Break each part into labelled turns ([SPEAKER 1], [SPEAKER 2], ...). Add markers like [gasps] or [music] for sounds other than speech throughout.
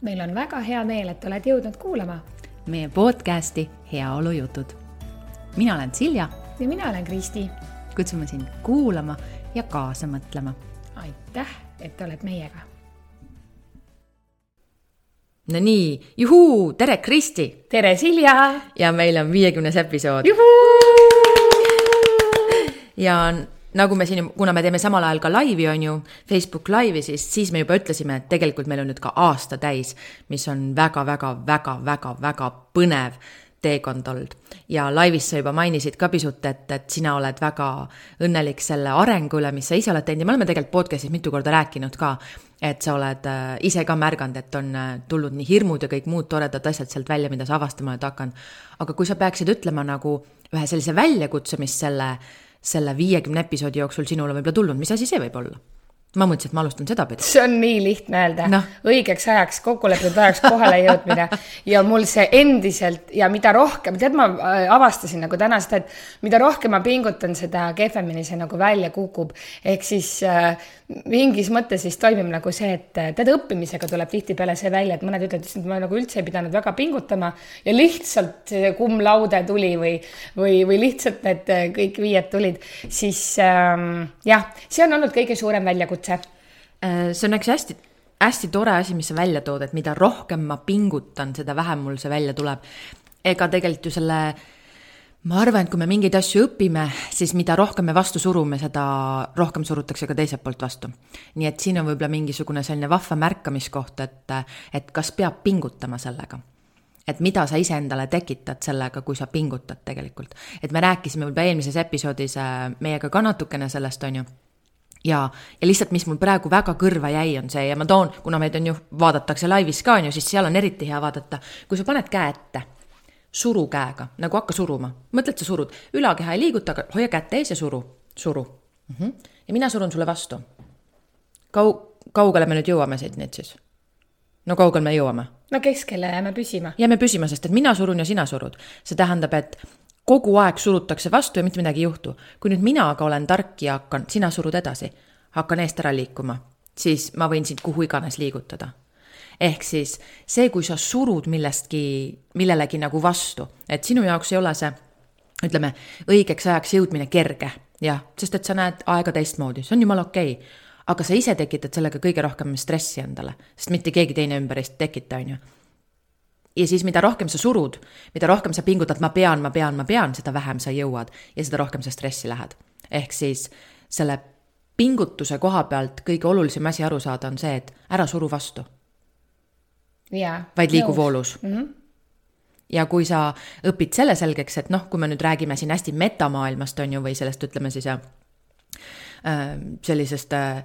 [SPEAKER 1] meil on väga hea meel, et oled jõudnud kuulama
[SPEAKER 2] meie podcasti Heaolujutud. mina olen Silja.
[SPEAKER 1] ja mina olen Kristi.
[SPEAKER 2] kutsume sind kuulama ja kaasa mõtlema.
[SPEAKER 1] aitäh, et oled meiega.
[SPEAKER 2] no nii, juhuu, tere, Kristi.
[SPEAKER 1] tere, Silja.
[SPEAKER 2] ja meil on viiekümnes episood. ja nagu me siin, kuna me teeme samal ajal ka laivi, on ju, Facebook laivi, siis, siis me juba ütlesime, et tegelikult meil on nüüd ka aasta täis, mis on väga-väga-väga-väga-väga põnev teekond olnud. ja laivis sa juba mainisid ka pisut, et, et sina oled väga õnnelik selle arengu üle, mis sa ise oled teinud ja me oleme tegelikult podcast'is mitu korda rääkinud ka, et sa oled äh, ise ka märganud, et on äh, tulnud nii hirmud ja kõik muud toredad asjad sealt välja, mida sa avastama oled hakanud. aga kui sa peaksid ütlema nagu ühe sellise väljakutse, mis selle selle viiekümne episoodi jooksul sinule võib-olla tulnud, mis asi see võib olla? Ma mõtlesin, et ma alustan sedapidi.
[SPEAKER 1] see on nii lihtne öelda no., õigeks ajaks, kokkulepitud ajaks kohale jõudmine ja mul see endiselt ja mida rohkem, tead, ma äh, avastasin nagu täna seda, et mida rohkem ma pingutan, seda kehvemini see nagu välja kukub. ehk siis äh, mingis mõttes siis toimib nagu see, et äh, tead, õppimisega tuleb tihtipeale see välja, et mõned ütlevad, et ma nagu üldse ei pidanud väga pingutama ja lihtsalt cum laude tuli või, või, või lihtsalt need äh, kõik viied tulid, siis ähm, jah, see on olnud kõige suurem väljakutse üldse?
[SPEAKER 2] Äh, see on üks hästi, hästi tore asi, mis sa välja tood, et mida rohkem ma pingutan, seda vähem mul see välja tuleb. ega tegelikult ju selle, ma arvan, et kui me mingeid asju õpime, siis mida rohkem me vastu surume, seda rohkem surutakse ka teiselt poolt vastu. nii et siin on võib-olla mingisugune selline vahva märkamiskoht, et, et kas peab pingutama sellega et mida sa iseendale tekitad sellega, kui sa pingutad tegelikult. et me rääkisime võib-olla eelmises episoodis äh, meiega ka natukene sellest, on ju ja, ja lihtsalt, mis mul praegu väga kõrva jäi, on see ja ma toon, kuna meid on ju, vaadatakse laivis ka on ju, siis seal on eriti hea vaadata, kui sa paned käe ette, suru käega, nagu hakka suruma, mõtled, sa surud, ülakeha ei liiguta, aga hoia kätt ees ja suru, suru mm. -hmm. ja mina surun sulle vastu. Kau-, kaugele me nüüd jõuame siit nüüd siis? no kaugele me jõuame?
[SPEAKER 1] no keskele jääme püsima.
[SPEAKER 2] jääme püsima, sest et mina surun ja sina surud. see tähendab, et kogu aeg surutakse vastu ja mitte midagi ei juhtu. kui nüüd mina aga olen tark ja hakkan, sina surud edasi, hakkan eest ära liikuma, siis ma võin sind kuhu iganes liigutada. ehk siis see, kui sa surud millestki, millelegi nagu vastu, et sinu jaoks ei ole see, ütleme, õigeks ajaks jõudmine kerge, jah, sest et sa näed aega teistmoodi, see on jumala okei okay. aga sa ise tekitad sellega kõige rohkem stressi endale, sest mitte keegi teine ümber ei tekita, on ju ja siis, mida rohkem sa surud, mida rohkem sa pingutad, ma pean, ma pean, ma pean, seda vähem sa jõuad ja seda rohkem sa stressi lähed. ehk siis selle pingutuse koha pealt kõige olulisem asi aru saada on see, et ära suru vastu. vaid liigu voolus mm. -hmm ja kui sa õpid selle selgeks, et noh, kui me nüüd räägime siin hästi metamaailmast, on ju, või sellest, ütleme siis äh, sellisest äh,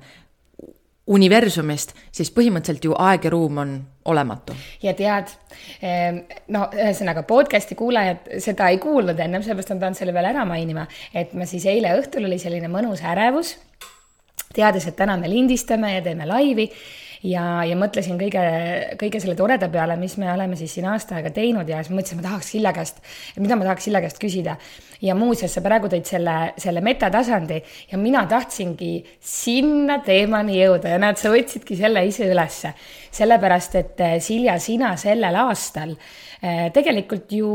[SPEAKER 2] universumist, siis põhimõtteliselt ju aeg ja ruum on olematu.
[SPEAKER 1] ja tead, ehm, no ühesõnaga podcast'i kuulajad seda ei kuulnud ennem, sellepärast ma pean selle veel ära mainima, et ma siis eile õhtul oli selline mõnus ärevus, teades, et täna me lindistame ja teeme laivi ja, ja mõtlesin kõige, kõige selle toreda peale, mis me oleme siis siin aasta aega teinud ja siis mõtlesin, ma tahaks Silla käest, mida ma tahaks Silla käest küsida. ja muuseas, sa praegu tõid selle, selle metatasandi ja mina tahtsingi sinna teemani jõuda ja näed, sa võtsidki selle ise ülesse. sellepärast, et eh, Silja, sina sellel aastal eh, tegelikult ju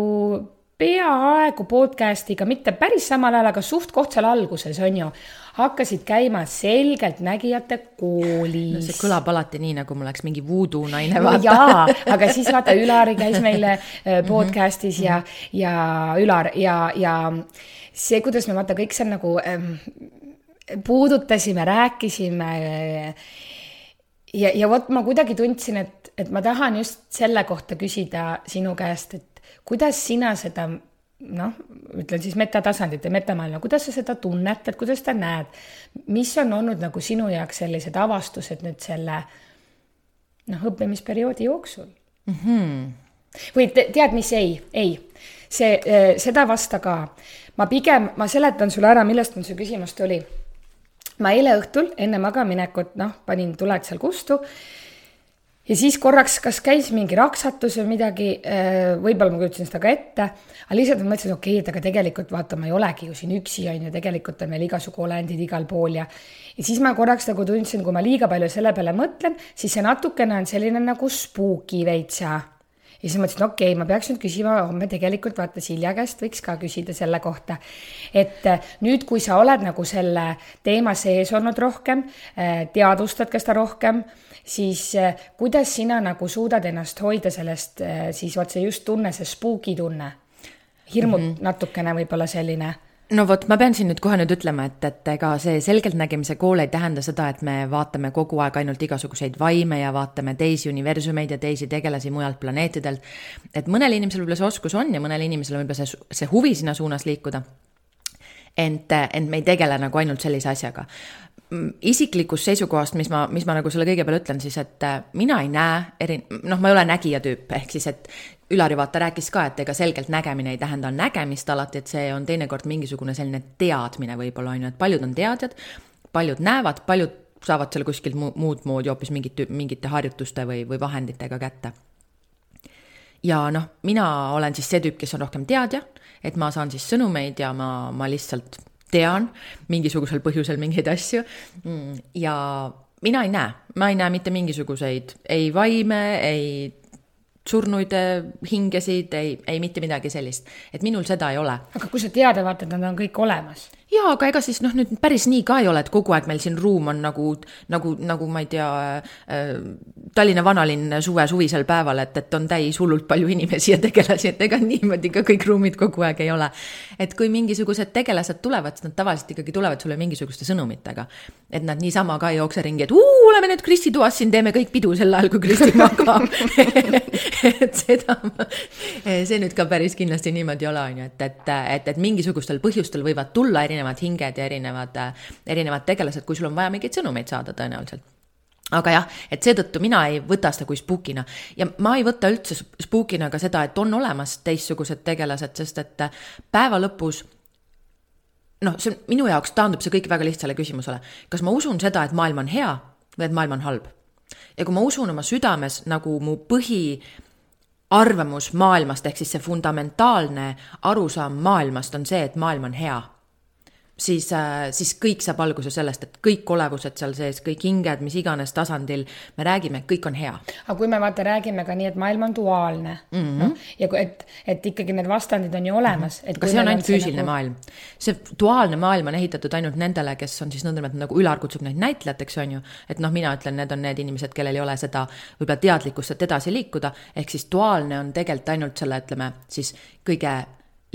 [SPEAKER 1] peaaegu podcast'iga, mitte päris samal ajal, aga suht-koht seal alguses, on ju, hakkasid käima selgeltnägijate koolis
[SPEAKER 2] no,. see kõlab alati nii, nagu mul oleks mingi voodoo naine vaata
[SPEAKER 1] jaa, aga siis vaata, [laughs] Ülari käis meile äh, mhm. podcast'is ja, ja Ülar ja, ja see, kuidas me vaata kõik seal nagu ähm, puudutasime, rääkisime. ja, ja vot ma kuidagi tundsin, et, et ma tahan just selle kohta küsida sinu käest, et kuidas sina seda noh, ütlen siis metatasandit ja metamaailma, kuidas sa seda tunnetad, kuidas sa näed, mis on olnud nagu sinu jaoks sellised avastused nüüd selle noh, õppimisperioodi jooksul mm? -hmm. või te, tead, mis ei, ei, see, eh, seda vasta ka. ma pigem, ma seletan sulle ära, millest mul see küsimus tuli. ma eile õhtul enne magamaminekut, noh, panin tuled seal kustu ja siis korraks, kas käis mingi raksatus või midagi, võib-olla ma kujutasin seda ka ette, aga lihtsalt ma mõtlesin, okei okay,, et aga tegelikult vaata, ma ei olegi ju siin üksi, on ju, tegelikult on veel igasugu olendid igal pool ja ja siis ma korraks nagu tundsin, kui ma liiga palju selle peale mõtlen, siis see natukene on selline nagu spooky veits ja siis mõtlesin, okei okay,, ma peaks nüüd küsima homme tegelikult vaata Silja käest võiks ka küsida selle kohta. et nüüd, kui sa oled nagu selle teema sees olnud rohkem, teadvustad ka seda rohkem siis eh, kuidas sina nagu suudad ennast hoida sellest eh, siis vot see just tunne, see spooky tunne, hirmud mm -hmm. natukene võib-olla selline
[SPEAKER 2] no vot, ma pean siin nüüd kohe nüüd ütlema, et, et ega see selgeltnägemise kool ei tähenda seda, et me vaatame kogu aeg ainult igasuguseid vaime ja vaatame teisi universumeid ja teisi tegelasi mujalt planeetidelt. et mõnel inimesel võib-olla see oskus on ja mõnel inimesel võib-olla see, see huvi sinna suunas liikuda. ent, ent me ei tegele nagu ainult sellise asjaga isiklikust seisukohast, mis ma, mis ma nagu selle kõige peale ütlen, siis et äh, mina ei näe eri, noh, ma ei ole nägija tüüp, ehk siis, et Ülari vaata rääkis ka, et ega selgelt nägemine ei tähenda nägemist alati, et see on teinekord mingisugune selline teadmine võib-olla on ju, et paljud on teadjad, paljud näevad, paljud saavad selle kuskilt muud moodi hoopis mingit, mingite harjutuste või, või vahenditega kätte. ja noh, mina olen siis see tüüp, kes on rohkem teadja, et ma saan siis sõnumeid ja ma, ma lihtsalt tean mingisugusel põhjusel mingeid asju. Mm, ja mina ei näe, ma ei näe mitte mingisuguseid ei vaime, ei surnuid hingesid, ei, ei mitte midagi sellist, et minul seda ei ole.
[SPEAKER 1] aga kui sa teada vaatad, nad on kõik olemas
[SPEAKER 2] jaa, aga ega siis noh, nüüd päris nii ka ei ole, et kogu aeg meil siin ruum on nagu, nagu, nagu ma ei tea äh,, Tallinna vanalinn suve suvisel päeval, et, et on täis hullult palju inimesi ja tegelasi, et ega niimoodi ka kõik ruumid kogu aeg ei ole. et kui mingisugused tegelased tulevad, siis nad tavaliselt ikkagi tulevad sulle mingisuguste sõnumitega. et nad niisama ka ei jookse ringi, et uu, oleme nüüd Kristi toas siin, teeme kõik pidu sel ajal, kui Kristi magab [laughs] [laughs] et seda, see nüüd ka päris kindlasti niimoodi ei ole, on ju, et, et, et, et mingisugustel põhjustel võivad tulla erinevad hinged ja erinevad, erinevad tegelased, kui sul on vaja mingeid sõnumeid saada tõenäoliselt aga jah, et seetõttu mina ei võta seda kui spookina ja ma ei võta üldse spookina ka seda, et on olemas teistsugused tegelased, sest et päeva lõpus noh, see minu jaoks taandub see kõik väga lihtsale küsimusele. kas ma usun seda, et maailm on hea või et maailm on halb? Ja kui ma usun oma südames nagu mu põhi arvamus maailmast ehk siis see fundamentaalne arusaam maailmast on see, et maailm on hea siis, äh, siis kõik saab alguse sellest, et kõik olevused seal sees, kõik hinged, mis iganes tasandil me räägime, kõik on hea.
[SPEAKER 1] aga kui me vaata räägime ka nii, et maailm on duaalne mm, -hmm. noh, ja et, et ikkagi need vastandid on ju olemas mm. -hmm.
[SPEAKER 2] aga see on ainult füüsiline nagu... maailm. see duaalne maailm on ehitatud ainult nendele, kes on siis nõndanimetatud nagu Ülar kutsub neid näitlejateks, on ju. et noh, mina ütlen, need on need inimesed, kellel ei ole seda võib-olla teadlikkust, et edasi liikuda, ehk siis duaalne on tegelikult ainult selle, ütleme siis kõige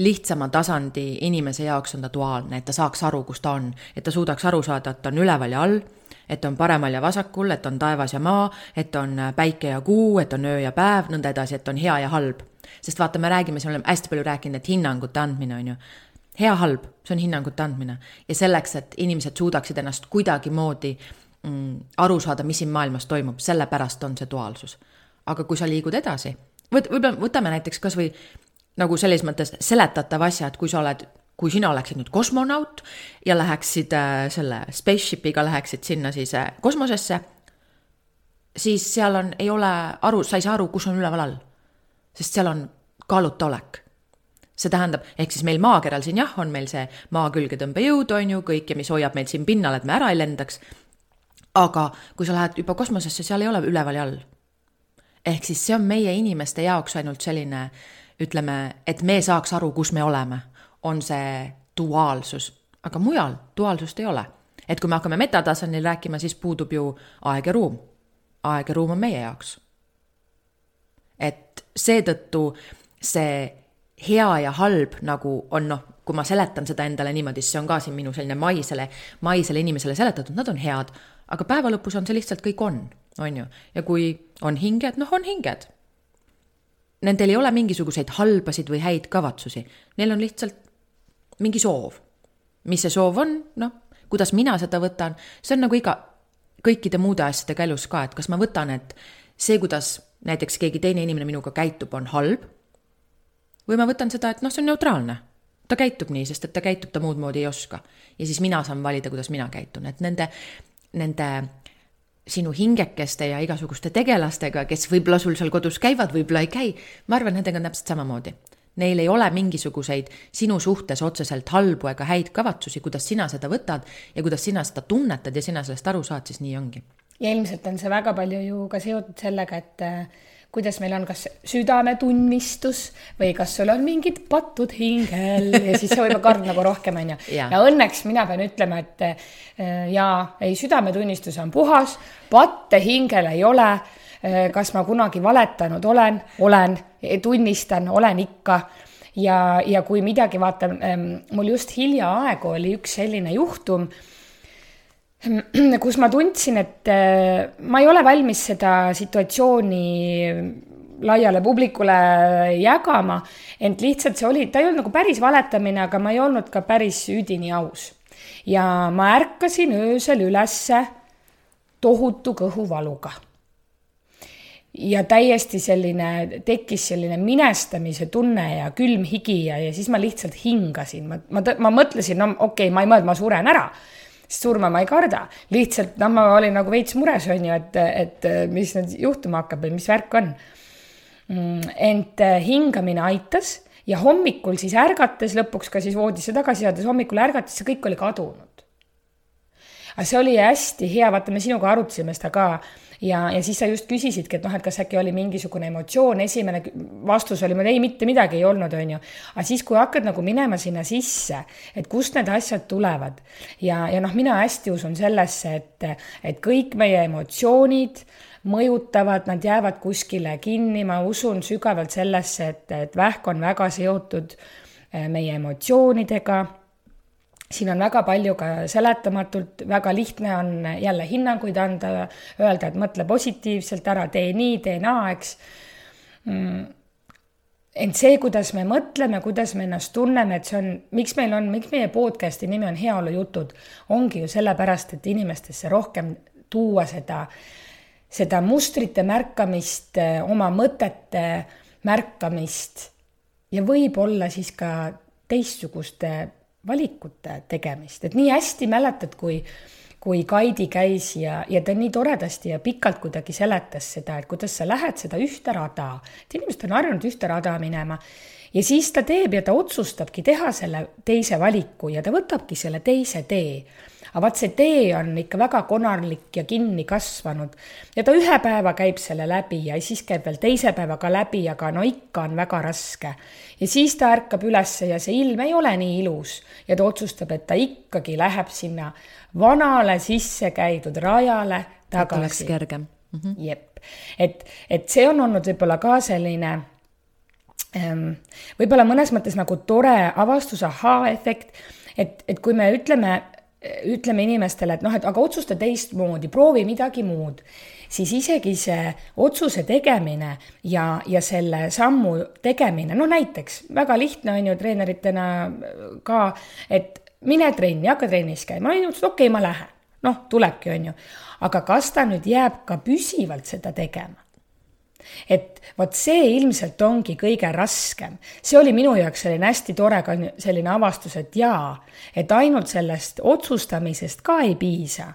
[SPEAKER 2] lihtsama tasandi inimese jaoks on ta duaalne, et ta saaks aru, kus ta on, et ta suudaks aru saada, et ta on üleval ja all, et on paremal ja vasakul, et on taevas ja maa, et on päike ja kuu, et on öö ja päev, nõnda edasi, et on hea ja halb. sest vaata, me räägime, siin oleme hästi palju rääkinud, et hinnangute andmine on ju, hea-halb, see on hinnangute andmine ja selleks, et inimesed suudaksid ennast kuidagimoodi mm, aru saada, mis siin maailmas toimub, sellepärast on see duaalsus. aga kui sa liigud edasi, võt-, võib-olla võtame näiteks kas või nagu selles mõttes seletatav asja, et kui sa oled, kui sina oleksid nüüd kosmonaut ja läheksid äh, selle spaceship'iga läheksid sinna siis äh, kosmosesse, siis seal on, ei ole aru, sa ei saa aru, kus on üleval all. sest seal on kaaluta olek see tähendab, ehk siis meil maakeral siin jah, on meil see maa külgetõmbejõud, on ju, kõik ja mis hoiab meid siin pinnal, et me ära ei lendaks. aga kui sa lähed juba kosmosesse, seal ei ole üleval ja all. ehk siis see on meie inimeste jaoks ainult selline äh, ütleme, et me saaks aru, kus me oleme, on see duaalsus, aga mujal duaalsust ei ole. et kui me hakkame metatasandil rääkima, siis puudub ju aeg ja ruum. aeg ja ruum on meie jaoks. et seetõttu see hea ja halb nagu on noh, kui ma seletan seda endale niimoodi, siis see on ka siin minu selline maisele, maisele inimesele seletatud, nad on head, aga päeva lõpus on see lihtsalt kõik on, on ju, ja kui on hinged, noh, on hinged nendel ei ole mingisuguseid halbasid või häid kavatsusi, neil on lihtsalt mingi soov. mis see soov on, noh, kuidas mina seda võtan, see on nagu iga, kõikide muude asjadega elus ka, et kas ma võtan, et see, kuidas näiteks keegi teine inimene minuga käitub, on halb. või ma võtan seda, et noh, see on neutraalne. ta käitub nii, sest et ta käitub, ta muud moodi ei oska. ja siis mina saan valida, kuidas mina käitun, et nende, nende sinu hingekeste ja igasuguste tegelastega, kes võib-olla sul seal kodus käivad, võib-olla ei käi, ma arvan, nendega on täpselt samamoodi. Neil ei ole mingisuguseid sinu suhtes otseselt halbu ega häid kavatsusi, kuidas sina seda võtad ja kuidas sina seda tunnetad ja sina sellest aru saad, siis nii ongi.
[SPEAKER 1] ja ilmselt on see väga palju ju ka seotud sellega, et kuidas meil on, kas südametunnistus või kas sul on mingid patud hingel ja siis sa võib-olla kardad nagu rohkem, onju. ja õnneks mina pean ütlema, et äh, jaa, ei, südametunnistus on puhas, patte hingel ei ole. Äh, kas ma kunagi valetanud olen, olen, tunnistan, olen ikka ja, ja kui midagi vaatan, ähm, mul just hiljaaegu oli üks selline juhtum [clears throat] kus ma tundsin, et äh, ma ei ole valmis seda situatsiooni laiale publikule jagama, ent lihtsalt see oli, ta ei olnud nagu päris valetamine, aga ma ei olnud ka päris üdini aus. ja ma ärkasin öösel ülesse tohutu kõhuvaluga. ja täiesti selline, tekkis selline minestamise tunne ja külm higi ja, ja siis ma lihtsalt hingasin, ma, ma, ma mõtlesin, no okei okay,, ma ei mõelnud, ma suren ära sest surma ma ei karda. lihtsalt noh, ma olin nagu veits mures, on ju, et, et mis nüüd juhtuma hakkab või mis värk on. Mm, ent äh, hingamine aitas ja hommikul siis ärgates, lõpuks ka siis voodisse tagasi jäädes, hommikul ärgates see kõik oli kadunud. aga see oli hästi hea, vaata, me sinuga arutasime seda ka ja, ja siis sa just küsisidki, et noh, et kas äkki oli mingisugune emotsioon, esimene vastus oli mul ei, mitte midagi ei olnud, on ju. aga siis, kui hakkad nagu minema sinna sisse, et kust need asjad tulevad. Ja, ja noh, mina hästi usun sellesse, et, et kõik meie emotsioonid mõjutavad, nad jäävad kuskile kinni, ma usun sügavalt sellesse, et, et vähk on väga seotud eh, meie emotsioonidega siin on väga palju ka seletamatult, väga lihtne on jälle hinnanguid anda, öelda, et mõtle positiivselt, ära tee nii, tee naa, eks. Mm. Ent see, kuidas me mõtleme, kuidas me ennast tunneme, et see on, miks meil on, miks meie podcast'i nimi on Heaolujutud, ongi ju sellepärast, et inimestesse rohkem tuua seda, seda mustrite märkamist, oma mõtete märkamist ja võib-olla siis ka teistsuguste valikute tegemist, et nii hästi mäletad, kui kui Kaidi käis ja, ja ta nii toredasti ja pikalt kuidagi seletas seda, et kuidas sa lähed seda ühte rada, et inimesed on harjunud ühte rada minema. Ja siis ta teeb ja ta otsustabki teha selle teise valiku ja ta võtabki selle teise tee aga vaat see tee on ikka väga konarlik ja kinni kasvanud ja ta ühe päeva käib selle läbi ja siis käib veel teise päeva ka läbi, aga no ikka on väga raske. ja siis ta ärkab ülesse ja see ilm ei ole nii ilus ja ta otsustab, et ta ikkagi läheb sinna vanale sisse käidud rajale tagasi.
[SPEAKER 2] oleks kergem
[SPEAKER 1] mm. -hmm. jep, et, et see on olnud võib-olla ka selline ähm, võib-olla mõnes mõttes nagu tore avastus, ahaa-efekt, et, et kui me ütleme ütleme inimestele, et noh, et aga otsusta teistmoodi, proovi midagi muud, siis isegi see otsuse tegemine ja, ja selle sammu tegemine, no näiteks väga lihtne on ju treeneritena ka, et mine trenni, hakka trennis käima, ju, okei okay,, ma lähen. noh, tulebki, on ju. aga kas ta nüüd jääb ka püsivalt seda tegema? Et vot see ilmselt ongi kõige raskem. see oli minu jaoks selline hästi tore ka selline avastus, et jaa, et ainult sellest otsustamisest ka ei piisa.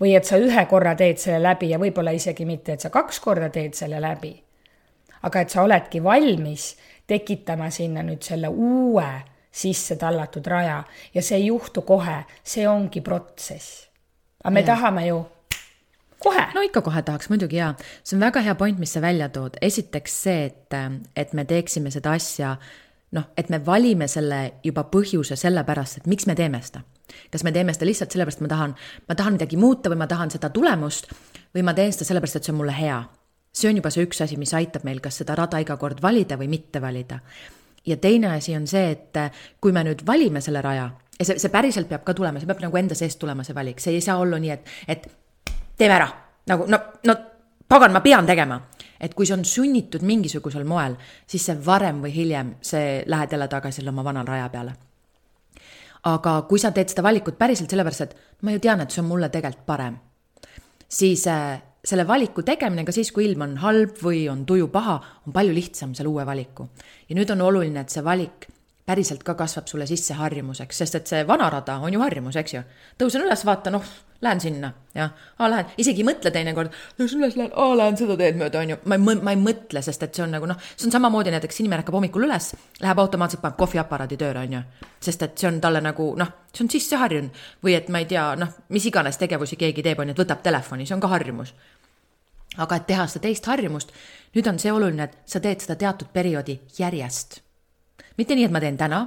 [SPEAKER 1] või et sa ühe korra teed selle läbi ja võib-olla isegi mitte, et sa kaks korda teed selle läbi. aga et sa oledki valmis tekitama sinna nüüd selle uue sisse tallatud raja ja see ei juhtu kohe, see ongi protsess. aga me ja. tahame ju kohe.
[SPEAKER 2] no ikka kohe tahaks, muidugi jaa. see on väga hea point, mis sa välja tood. esiteks see, et, et me teeksime seda asja noh, et me valime selle juba põhjuse sellepärast, et miks me teeme seda. kas me teeme seda lihtsalt sellepärast, et ma tahan, ma tahan midagi muuta või ma tahan seda tulemust või ma teen seda sellepärast, et see on mulle hea. see on juba see üks asi, mis aitab meil kas seda rada iga kord valida või mitte valida. ja teine asi on see, et kui me nüüd valime selle raja ja see, see päriselt peab ka tulema, see peab nagu enda seest tulema, see valik, see ei saa olla nii, et, et teeme ära, nagu no, no pagan, ma pean tegema. et kui see on sunnitud mingisugusel moel, siis see varem või hiljem, see lähed jälle tagasi oma vana raja peale. aga kui sa teed seda valikut päriselt sellepärast, et ma ju tean, et see on mulle tegelikult parem, siis äh, selle valiku tegemine ka siis, kui ilm on halb või on tuju paha, on palju lihtsam selle uue valiku. ja nüüd on oluline, et see valik päriselt ka kasvab sulle sisse harjumuseks, sest et see vana rada on ju harjumus, eks ju. tõusen üles, vaatan, noh lähen sinna, jah, aa lähen, isegi ei mõtle teinekord, üles lähen, aa lähen seda teed mööda, on ju, ma ei, ma ei mõtle, sest et see on nagu noh, see on samamoodi näiteks inimene ärkab hommikul üles, läheb automaatselt, paneb kohviaparaadi tööle, on ju. sest et see on talle nagu noh, see on sisse harjunud. Või et ma ei tea, noh, mis iganes tegevusi keegi teeb, on ju, et võtab telefoni, see on ka harjumus. Aga et teha seda teist harjumust, nüüd on see oluline, et sa teed seda teatud perioodi järjest. mitte nii, et ma teen täna,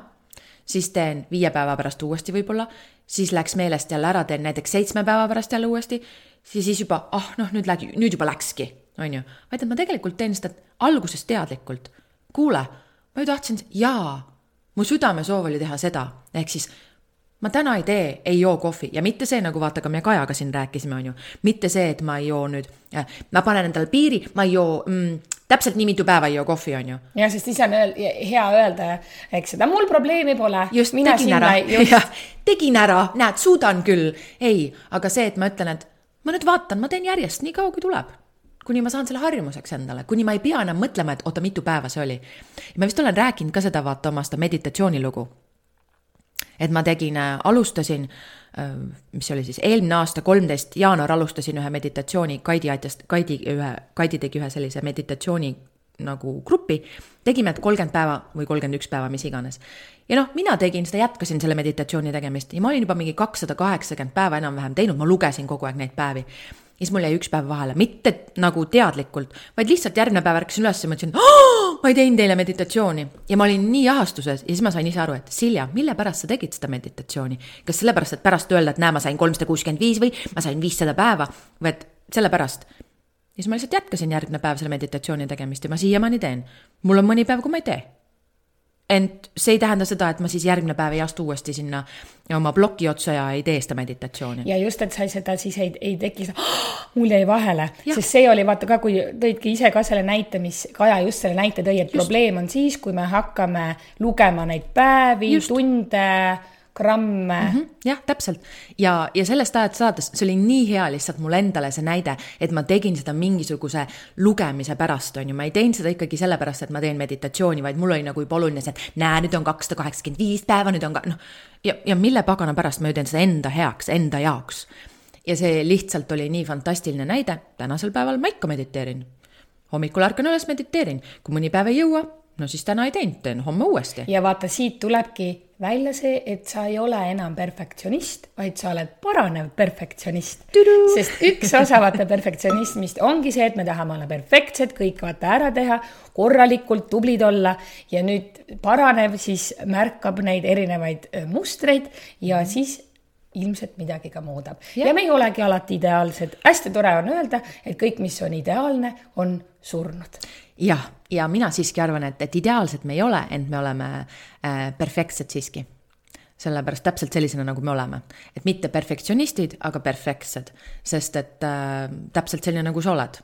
[SPEAKER 2] siis teen viie päeva pärast uuesti võib-olla, siis läks meelest jälle ära, teen näiteks seitsme päeva pärast jälle uuesti, siis, siis juba, ah noh, nüüd lägi, nüüd juba läkski, on ju. vaid et ma tegelikult teen seda alguses teadlikult. kuule, ma ju tahtsin, jaa, mu südamesoov oli teha seda, ehk siis ma täna ei tee, ei joo kohvi ja mitte see, nagu vaata, ka me Kajaga siin rääkisime, on ju. mitte see, et ma ei joo nüüd, ma panen endale piiri, ma ei joo mm, täpselt nii mitu päeva ei joo kohvi, on ju.
[SPEAKER 1] jah, sest siis on öel, hea öelda, eks seda, mul probleemi pole.
[SPEAKER 2] just, tegin ära, tegin ära, näed, suudan küll. ei, aga see, et ma ütlen, et ma nüüd vaatan, ma teen järjest nii kaua, kui tuleb kuni ma saan selle harjumuseks endale, kuni ma ei pea enam mõtlema, et oota, mitu päeva see oli. ma vist olen rääkinud ka seda, vaata oma seda meditatsioonilugu. et ma tegin, äh, alustasin Äh, mis oli siis? Eelmine aasta, kolmteist jaanuar alustasin ühe meditatsiooni, Kaidi aitas, Kaidi ühe, Kaidi tegi ühe sellise meditatsiooni nagu grupi, tegime, kolmkümmend päeva või kolmkümmend üks päeva, mis iganes. ja noh, mina tegin seda, jätkasin selle meditatsiooni tegemist. Ja ma olin juba mingi kakssada kaheksakümmend päeva enam-vähem teinud, ma lugesin kogu aeg neid päevi ja siis mul jäi üks päev vahele, mitte nagu teadlikult, vaid lihtsalt järgmine päev ärkasin üles ja mõtlesin, ma ei teinud eile meditatsiooni. ja ma olin nii ahastuses ja siis ma sain ise aru, et Silja, mille pärast sa tegid seda meditatsiooni? kas sellepärast, et pärast öelda, et näe, ma sain kolmsada kuuskümmend viis või ma sain viissada päeva või et sellepärast. ja siis ma lihtsalt jätkasin järgmine päev selle meditatsiooni tegemist ja ma siiamaani teen. mul on mõni päev, kui ma ei tee ent see ei tähenda seda, et ma siis järgmine päev ei astu uuesti sinna oma ploki otsa ja ei tee seda meditatsiooni.
[SPEAKER 1] ja just, et sa seda siis ei, ei teki [gasps] mul jäi vahele, sest see oli vaata ka, kui tõidki ise ka selle näite, mis Kaja just selle näite tõi, et just. probleem on siis, kui me hakkame lugema neid päevi, tunde gramme mm.
[SPEAKER 2] -hmm, jah, täpselt. ja, ja sellest ajast saades, see oli nii hea lihtsalt mulle endale see näide, et ma tegin seda mingisuguse lugemise pärast, on ju, ma ei teinud seda ikkagi sellepärast, et ma teen meditatsiooni, vaid mul oli nagu juba oluline see, et näe, nüüd on kakssada kaheksakümmend viis päeva, nüüd on ka noh, ja, ja mille pagana pärast ma ju teen seda enda heaks, enda jaoks. ja see lihtsalt oli nii fantastiline näide, tänasel päeval ma ikka mediteerin. hommikul ärkan üles, mediteerin, kui mõni päev ei jõua, no siis täna ei teinud, teen homme uuesti.
[SPEAKER 1] ja vaata, siit tulebki välja see, et sa ei ole enam perfektsionist, vaid sa oled paranev perfektsionist. sest üks osa vaata perfektsionismist ongi see, et me tahame olla perfektsed, kõik vaata ära teha, korralikult tublid olla ja nüüd paranev siis märkab neid erinevaid mustreid ja mm. siis ilmselt midagi ka muudab. ja me ei olegi alati ideaalsed, hästi tore on öelda, et kõik, mis on ideaalne, on surnud
[SPEAKER 2] jah, ja mina siiski arvan, et, et ideaalsed me ei ole, ent me oleme äh, perfektsed siiski. sellepärast täpselt sellisena, nagu me oleme. et mitte perfektsionistid, aga perfektsed, sest et äh, täpselt selline, nagu sa oled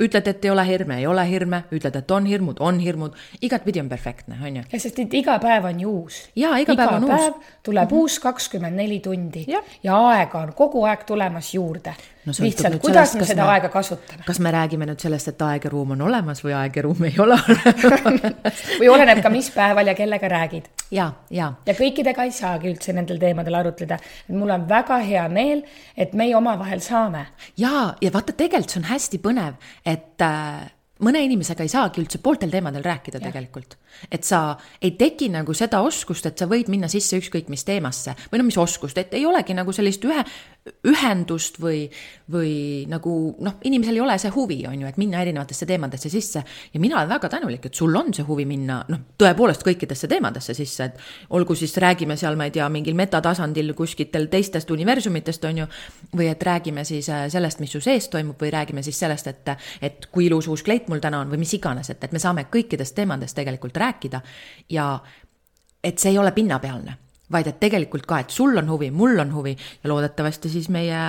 [SPEAKER 2] ütled, et ei ole hirme, ei ole hirme, ütled, et on hirmud, on hirmud, igatpidi on perfektne, on ju.
[SPEAKER 1] ja sest, et iga päev on ju uus.
[SPEAKER 2] jaa, iga, iga päev on päev uus.
[SPEAKER 1] tuleb mm -hmm. uus kakskümmend neli tundi ja. ja aega on kogu aeg tulemas juurde no, lihtsalt, kuidas sellest, me seda me, aega kasutame.
[SPEAKER 2] kas me räägime nüüd sellest, et aeg ja ruum on olemas või aeg ja ruum ei ole olemas [laughs]
[SPEAKER 1] või oleneb ka, mis päeval ja kellega räägid.
[SPEAKER 2] ja, ja.
[SPEAKER 1] ja kõikidega ei saagi üldse nendel teemadel arutleda. mul on väga hea meel, et meie omavahel saame.
[SPEAKER 2] ja, ja vaata, tegelikult see on hästi põnev, et äh, mõne inimesega ei saagi üldse pooltel teemadel rääkida ja. tegelikult. Et sa ei teki nagu seda oskust, et sa võid minna sisse ükskõik mis teemasse või no mis oskust, et ei olegi nagu sellist ühe, ühendust või, või nagu noh, inimesel ei ole see huvi, on ju, et minna erinevatesse teemadesse sisse. ja mina olen väga tänulik, et sul on see huvi minna noh, tõepoolest kõikidesse teemadesse sisse, et olgu siis räägime seal, ma ei tea, mingil metatasandil kuskitel teistest universumitest, on ju. või et räägime siis äh, sellest, mis su sees toimub või räägime siis sellest, et, et kui ilus uus kleit mul täna on või mis iganes, et, et me saame kõikidest teemadest tegelikult rääkida ja et see ei ole pinnapealne vaid et tegelikult ka, et sul on huvi, mul on huvi ja loodetavasti siis meie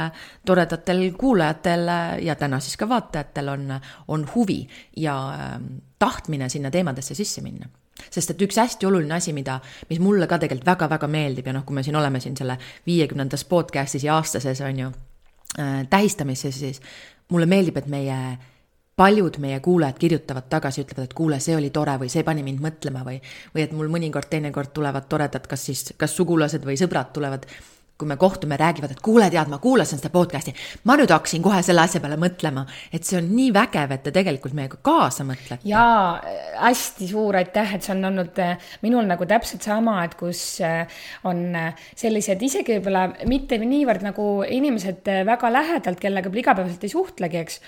[SPEAKER 2] toredatel kuulajatel ja täna siis ka vaatajatel on, on huvi ja ähm, tahtmine sinna teemadesse sisse minna. Sest et üks hästi oluline asi, mida, mis mulle ka tegelikult väga-väga meeldib ja noh, kui me siin oleme siin selle viiekümnendas podcast'is ja aastases on ju äh, tähistamises, siis mulle meeldib, et meie paljud meie kuulajad kirjutavad tagasi, ütlevad, et kuule, see oli tore või see pani mind mõtlema või, või et mul mõnikord, teinekord tulevad toredad, kas siis, kas sugulased või sõbrad tulevad kui me kohtume, räägivad, et kuule, tead, ma kuulasin seda podcast'i, ma nüüd hakkasin kohe selle asja peale mõtlema, et see on nii vägev, et te tegelikult meiega kaasa mõtlete.
[SPEAKER 1] jaa, hästi suur aitäh, et see on olnud äh, minul nagu täpselt sama, et kus äh, on äh, sellised isegi võib-olla mitte niivõrd nagu inimesed väga lähedalt, kellega igapäevaselt ei suhtlegi, eks,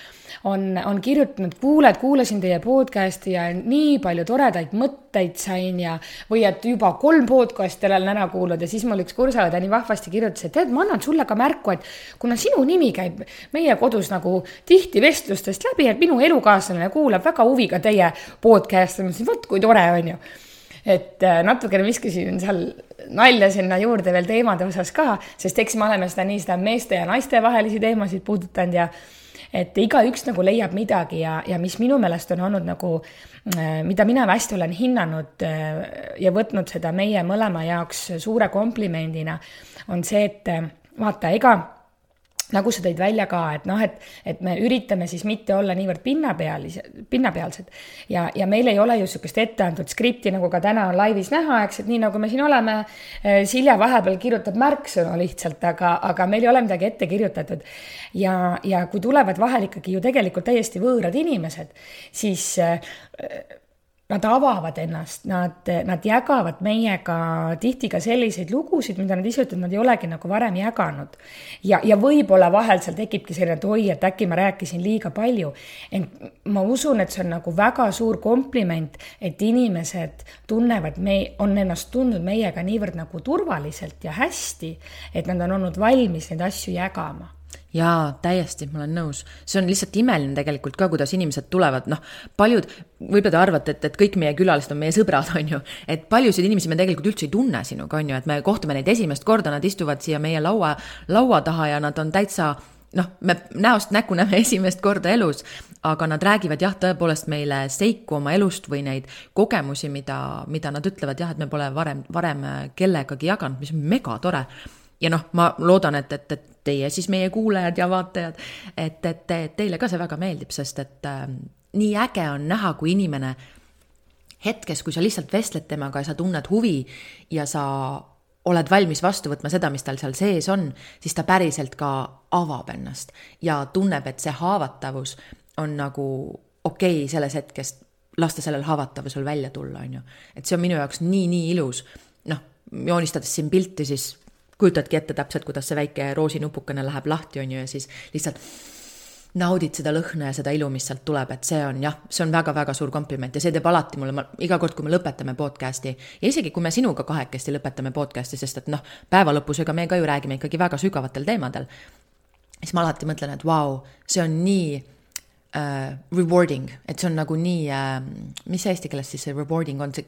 [SPEAKER 1] on, on kirjutanud, kuule, et kuulasin teie podcast'i ja nii palju toredaid mõtteid sain ja või et juba kolm podcast'i olen ära kuulanud ja siis mul üks kursaõde nii vahvasti kirjutas, et tead, ma annan sulle ka märku, et kuna sinu nimi käib meie kodus nagu tihti vestlustest läbi, et minu elukaaslane kuulab väga huviga teie podcast'i, ma mõtlesin, vot kui tore on ju et äh, natukene viskasin seal nalja sinna juurde veel teemade osas ka, sest eks me oleme seda nii seda meeste ja naiste vahelisi teemasid puudutanud ja et igaüks nagu leiab midagi ja, ja mis minu meelest on olnud nagu, äh, mida mina hästi olen hinnanud äh, ja võtnud seda meie mõlema jaoks suure komplimendina, on see, et äh, vaata, ega nagu sa tõid välja ka, et noh, et, et me üritame siis mitte olla niivõrd pinnapealised, pinnapealsed ja, ja meil ei ole ju niisugust etteantud skripti, nagu ka täna on laivis näha, eks, et nii nagu me siin oleme, Silja vahepeal kirjutab märksõnu lihtsalt, aga, aga meil ei ole midagi ette kirjutatud. ja, ja kui tulevad vahel ikkagi ju tegelikult täiesti võõrad inimesed, siis nad avavad ennast, nad, nad jagavad meiega tihti ka selliseid lugusid, mida nad ise ütlevad, nad ei olegi nagu varem jaganud. ja, ja võib-olla vahel seal tekibki selline, et oi, et äkki ma rääkisin liiga palju. ent ma usun, et see on nagu väga suur kompliment, et inimesed tunnevad, me, on ennast tundnud meiega niivõrd nagu turvaliselt ja hästi, et nad on olnud valmis neid asju jagama
[SPEAKER 2] jaa, täiesti, ma olen nõus. see on lihtsalt imeline tegelikult ka, kuidas inimesed tulevad, noh, paljud, võib-olla te arvate, et, et kõik meie külalised on meie sõbrad, [laughs] on ju. et paljusid inimesi me tegelikult üldse ei tunne sinuga, on ju, et me kohtume neid esimest korda, nad istuvad siia meie laua, laua taha ja nad on täitsa noh, me näost näkku näeme [laughs] esimest korda elus, aga nad räägivad jah, tõepoolest meile seiku oma elust või neid kogemusi, mida, mida nad ütlevad jah, et me pole varem, varem kellegagi jaganud, mis on megatore ja noh, ma loodan, et, et, et teie siis, meie kuulajad ja vaatajad, et, et, et teile ka see väga meeldib, sest et äh, nii äge on näha, kui inimene hetkes, kui sa lihtsalt vestled temaga ja sa tunned huvi ja sa oled valmis vastu võtma seda, mis tal seal sees on, siis ta päriselt ka avab ennast ja tunneb, et see haavatavus on nagu okei okay selles hetkes lasta sellel haavatavusel välja tulla, on ju. et see on minu jaoks nii, nii ilus. noh, joonistades siin pilti, siis kujutadki ette täpselt, kuidas see väike roosinupukene läheb lahti, on ju, ja siis lihtsalt naudid seda lõhna ja seda ilu, mis sealt tuleb, et see on jah, see on väga-väga suur kompliment ja see teeb alati mulle, ma iga kord, kui me lõpetame podcast'i ja isegi kui me sinuga kahekesti lõpetame podcast'i, sest et noh, päeva lõpus, ega me ka ju räägime ikkagi väga sügavatel teemadel. siis ma alati mõtlen, et vau wow,, see on nii uh, rewarding, et see on nagu nii uh,, mis see eesti keeles siis see rewarding on, see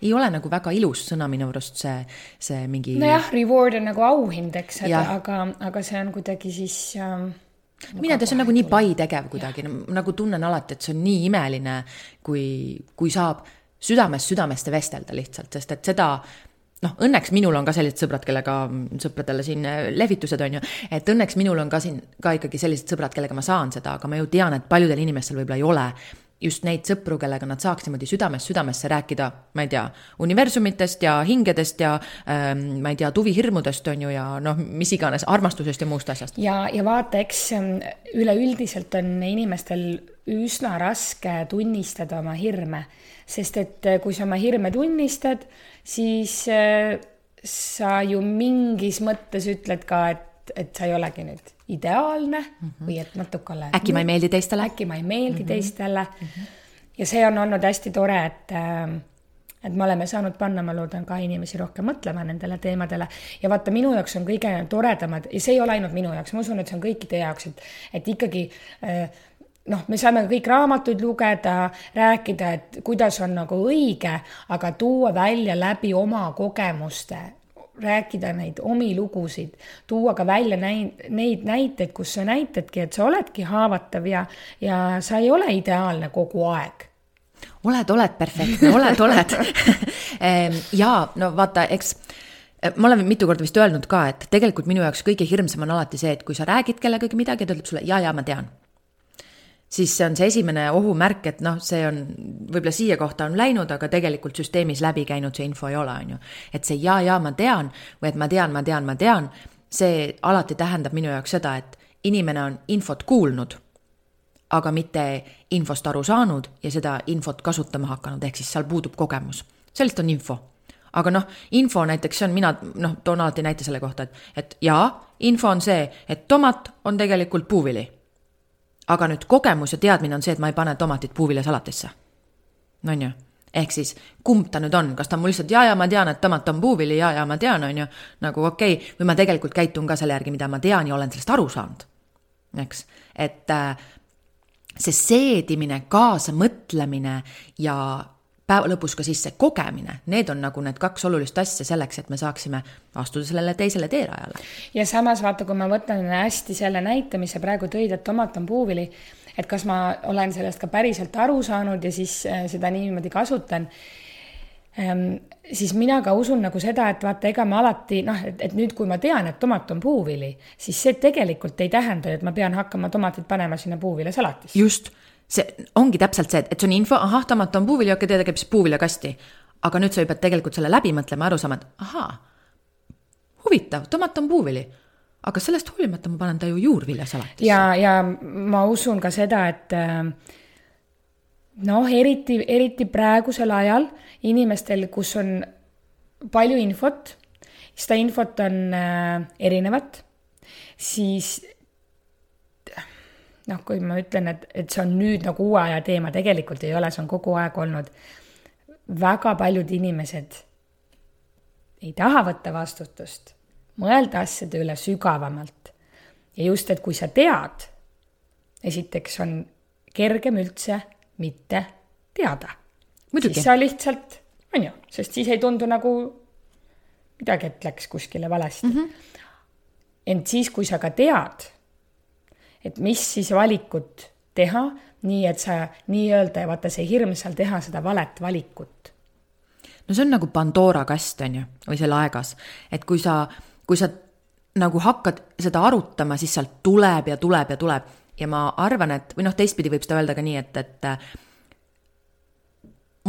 [SPEAKER 2] ei ole nagu väga ilus sõna minu arust see, see mingi.
[SPEAKER 1] nojah, reward on nagu auhind, eks, aga, aga see on kuidagi siis um,
[SPEAKER 2] mina ei tea, see on nagu nii pai tegev kuidagi, nagu tunnen alati, et see on nii imeline, kui, kui saab südamest südamesse vestelda lihtsalt, sest et seda noh, õnneks minul on ka sellised sõbrad, kellega, sõpradele siin äh, lehvitused on ju, et õnneks minul on ka siin ka ikkagi sellised sõbrad, kellega ma saan seda, aga ma ju tean, et paljudel inimestel võib-olla ei ole just neid sõpru, kellega nad saaks niimoodi südamest südamesse rääkida, ma ei tea, universumitest ja hingedest ja ähm, ma ei tea, tuvihirmudest on ju ja noh, mis iganes, armastusest ja muust asjast.
[SPEAKER 1] ja, ja vaata, eks ähm, üleüldiselt on inimestel üsna raske tunnistada oma hirme, sest et äh, kui sa oma hirme tunnistad, siis äh, sa ju mingis mõttes ütled ka, et, et sa ei olegi nüüd ideaalne mm -hmm. või et natukene.
[SPEAKER 2] äkki ma ei meeldi teistele.
[SPEAKER 1] äkki ma ei meeldi mm -hmm. teistele mm. -hmm. ja see on olnud hästi tore, et äh, et me oleme saanud panna, ma loodan, ka inimesi rohkem mõtlema nendele teemadele. ja vaata, minu jaoks on kõige toredamad ja see ei ole ainult minu jaoks, ma usun, et see on kõikide jaoks, et, et ikkagi äh, noh, me saame kõik raamatuid lugeda, rääkida, et kuidas on nagu õige, aga tuua välja läbi oma kogemuste, rääkida neid omi lugusid, tuua ka välja näid, neid näiteid, kus sa näitadki, et sa oledki haavatav ja, ja sa ei ole ideaalne kogu aeg.
[SPEAKER 2] Oled, oled perfektne, oled, oled. [laughs] Ehm, ja no vaata, eks ma olen mitu korda vist öelnud ka, et tegelikult minu jaoks kõige hirmsam on alati see, et kui sa räägid kellegagi midagi, ta ütleb sulle ja, ja ma tean siis see on see esimene ohumärk, et noh, see on võib-olla siia kohta on läinud, aga tegelikult süsteemis läbi käinud see info ei ole, on ju. et see ja, ja ma tean või et ma tean, ma tean, ma tean, see alati tähendab minu jaoks seda, et inimene on infot kuulnud, aga mitte infost aru saanud ja seda infot kasutama hakanud, ehk siis seal puudub kogemus. sellest on info. aga noh, info näiteks, see on mina, noh, toon alati näite selle kohta, et, et jaa, info on see, et tomat on tegelikult puuvili. Aga nüüd kogemus ja teadmine on see, et ma ei pane tomatit puuviljasalatisse. on ju ehk siis kumb ta nüüd on, kas ta on mul lihtsalt ja, ja ma tean, et tomat on puuvili ja, ja ma tean, on ju, nagu okei okay., või ma tegelikult käitun ka selle järgi, mida ma tean ja olen sellest aru saanud. eks, et äh, see seedimine, kaasamõtlemine ja päeva lõpus ka siis see kogemine, need on nagu need kaks olulist asja selleks, et me saaksime astuda sellele teisele teerajale.
[SPEAKER 1] ja samas vaata, kui ma võtan hästi selle näite, mis sa praegu tõid, et tomat on puuvili, et kas ma olen sellest ka päriselt aru saanud ja siis äh, seda niimoodi kasutan Ehm, siis mina ka usun nagu seda, et vaata, ega ma alati noh, et, nüüd, kui ma tean, et tomat on puuvili, siis see tegelikult ei tähenda, et ma pean hakkama tomatit panema sinna puuviljasalatisse.
[SPEAKER 2] just, see ongi täpselt see, et, see on info, ahah, tomat on puuvili, okei, ta käib siis puuviljakasti. aga nüüd sa ju pead tegelikult selle läbi mõtlema, aru saama, et ahaa, huvitav, tomat on puuvili aga sellest hoolimata ma panen ta ju juurviljasalatisse.
[SPEAKER 1] ja, ja ma usun ka seda, et äh, noh, eriti, eriti praegusel ajal inimestel, kus on palju infot, seda infot on äh, erinevat, siis noh, kui ma ütlen, et, et see on nüüd nagu uue aja teema, tegelikult ei ole, see on kogu aeg olnud. väga paljud inimesed ei taha võtta vastutust, mõelda asjade üle sügavamalt. ja just, et kui sa tead, esiteks on kergem üldse mitte teada. siis sa lihtsalt, on ju, sest siis ei tundu nagu midagi, et läks kuskile valesti mm. -hmm. ent siis, kui sa ka tead, et mis siis valikut teha, nii et sa nii-öelda vaata see hirm seal teha seda valet valikut.
[SPEAKER 2] no see on nagu Pandora kast, on ju, või see laegas, et kui sa, kui sa nagu hakkad seda arutama, siis sealt tuleb ja tuleb ja tuleb. Ja ma arvan, et või noh, teistpidi võib seda öelda ka nii, et, et äh,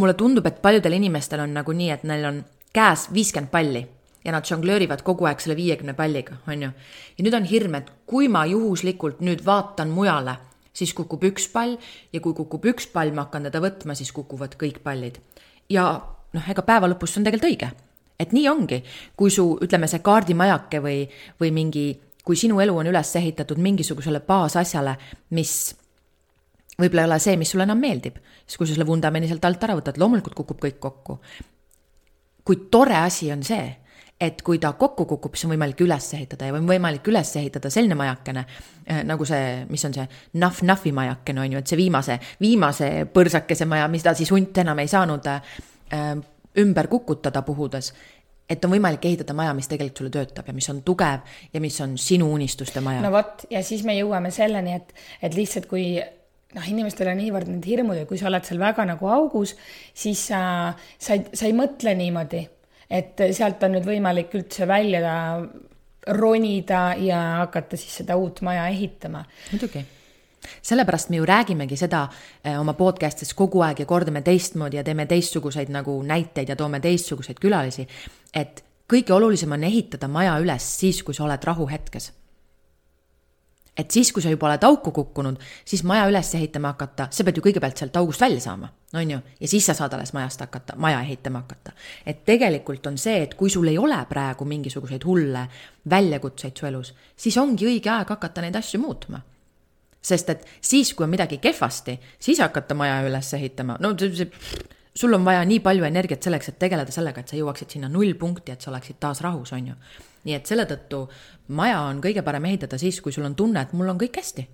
[SPEAKER 2] mulle tundub, et paljudel inimestel on nagu nii, et neil on käes viiskümmend palli ja nad žongleerivad kogu aeg selle viiekümne palliga, on ju. ja nüüd on hirm, et kui ma juhuslikult nüüd vaatan mujale, siis kukub üks pall ja kui kukub üks pall, ma hakkan teda võtma, siis kukuvad kõik pallid. ja noh, ega päeva lõpus see on tegelikult õige. et nii ongi, kui su, ütleme, see kaardimajake või, või mingi kui sinu elu on üles ehitatud mingisugusele baasasjale, mis võib-olla ei ole see, mis sulle enam meeldib, siis kui sa selle vundamendi sealt alt ära võtad, loomulikult kukub kõik kokku. kui tore asi on see, et kui ta kokku kukub, siis on võimalik üles ehitada ja on võimalik üles ehitada selline majakene äh, nagu see, mis on see nahv-nahvi majakene on ju, et see viimase, viimase põrsakese maja, mida siis hunt enam ei saanud äh, ümber kukutada puhudes et on võimalik ehitada maja, mis tegelikult sulle töötab ja mis on tugev ja mis on sinu unistuste maja.
[SPEAKER 1] no vot, ja siis me jõuame selleni, et, et lihtsalt kui noh, inimestel on niivõrd need hirmud ja kui sa oled seal väga nagu augus, siis sa, sa ei, sa ei mõtle niimoodi, et sealt on nüüd võimalik üldse välja ronida ja hakata siis seda uut maja ehitama.
[SPEAKER 2] muidugi sellepärast me ju räägimegi seda eh, oma podcast'is kogu aeg ja kordame teistmoodi ja teeme teistsuguseid nagu näiteid ja toome teistsuguseid külalisi. et kõige olulisem on ehitada maja üles siis, kui sa oled rahuhetkes. Et siis, kui sa juba oled auku kukkunud, siis maja üles ehitama hakata, sa pead ju kõigepealt sealt august välja saama, on ju, ja siis sa saad alles majast hakata, maja ehitama hakata. et tegelikult on see, et kui sul ei ole praegu mingisuguseid hulle väljakutseid su elus, siis ongi õige aeg hakata neid asju muutma sest et siis, kui on midagi kehvasti, siis hakata maja üles ehitama, no see, see, sul on vaja nii palju energiat selleks, et tegeleda sellega, et sa jõuaksid sinna nullpunkti, et sa oleksid taas rahus, on ju. Nii et selle tõttu maja on kõige parem ehitada siis, kui sul on tunne, et mul on kõik hästi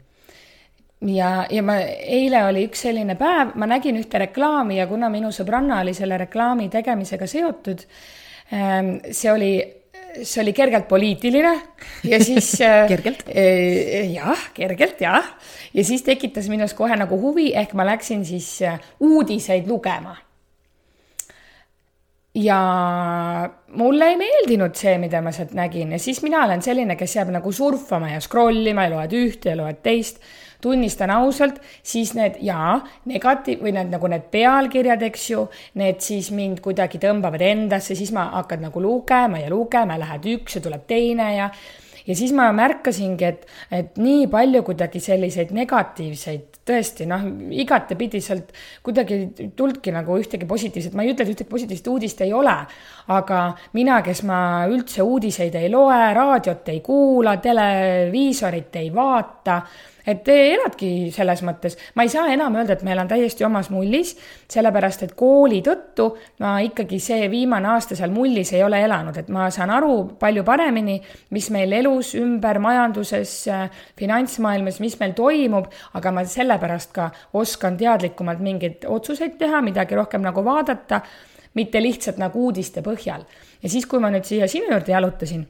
[SPEAKER 1] ja, ja ma, eile oli üks selline päev, ma nägin ühte reklaami ja kuna minu sõbranna oli selle reklaami tegemisega seotud, ähm, see oli see oli kergelt poliitiline ja siis [laughs]
[SPEAKER 2] äh, kergelt?
[SPEAKER 1] Äh, jah, kergelt jah. ja siis tekitas minus kohe nagu huvi, ehk ma läksin siis äh, uudiseid lugema. Ja mulle ei meeldinud see, mida ma sealt nägin. Ja siis mina olen selline, kes jääb nagu surfama ja scroll ima ja loed ühte ja loed teist. Tunnistan ausalt, siis need jaa, negatiiv või need nagu need pealkirjad, eks ju, need siis mind kuidagi tõmbavad endasse, siis ma hakkad nagu lugema ja lugema, lähed üks ja tuleb teine ja ja siis ma märkasingi, et, et nii palju kuidagi selliseid negatiivseid tõesti noh, igatepidi sealt kuidagi ei tulnudki nagu ühtegi positiivset, ma ei ütle, et ühtegi positiivset uudist ei ole, aga mina, kes ma üldse uudiseid ei loe, raadiot ei kuula, televiisorit ei vaata et eladki selles mõttes, ma ei saa enam öelda, et ma elan täiesti omas mullis, sellepärast et kooli tõttu ma ikkagi see viimane aasta seal mullis ei ole elanud, et ma saan aru palju paremini, mis meil elus ümber, majanduses, finantsmaailmas, mis meil toimub, aga ma sellepärast ka oskan teadlikumalt mingeid otsuseid teha, midagi rohkem nagu vaadata, mitte lihtsalt nagu uudiste põhjal. ja siis, kui ma nüüd siia sinu juurde jalutasin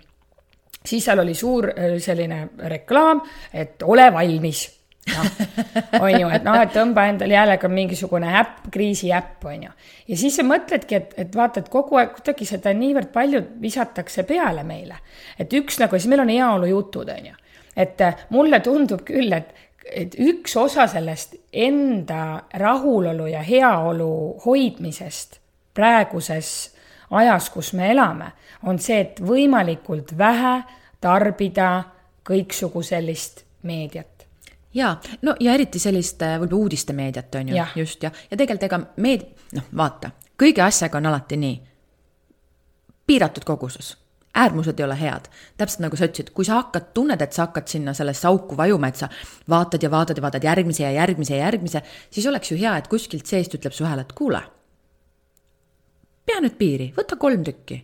[SPEAKER 1] siis seal oli suur äh, selline reklaam, et ole valmis noh, [laughs] on ju, et noh, et tõmba endale jällegi mingisugune äpp, kriisiäpp, on ju. ja siis sa mõtledki, et, et vaata, et kogu aeg kuidagi seda niivõrd palju visatakse peale meile. et üks nagu, siis meil on heaolujutud, on ju. et äh, mulle tundub küll, et, et üks osa sellest enda rahulolu ja heaolu hoidmisest praeguses ajas, kus me elame, on see, et võimalikult vähe tarbida kõiksugu sellist meediat.
[SPEAKER 2] Ja no ja eriti sellist äh, võib-olla uudistemeediat on ju, just ja, ja tegelikult ega meed-, noh, vaata, kõige asjaga on alati nii. piiratud koguses, äärmused ei ole head, täpselt nagu sa ütlesid, kui sa hakkad, tunned, et sa hakkad sinna sellesse auku vajuma, et sa vaatad ja vaatad ja vaatad järgmise ja järgmise ja järgmise, siis oleks ju hea, et kuskilt seest ütleb su hääl, et kuule pea nüüd piiri, võta kolm tükki.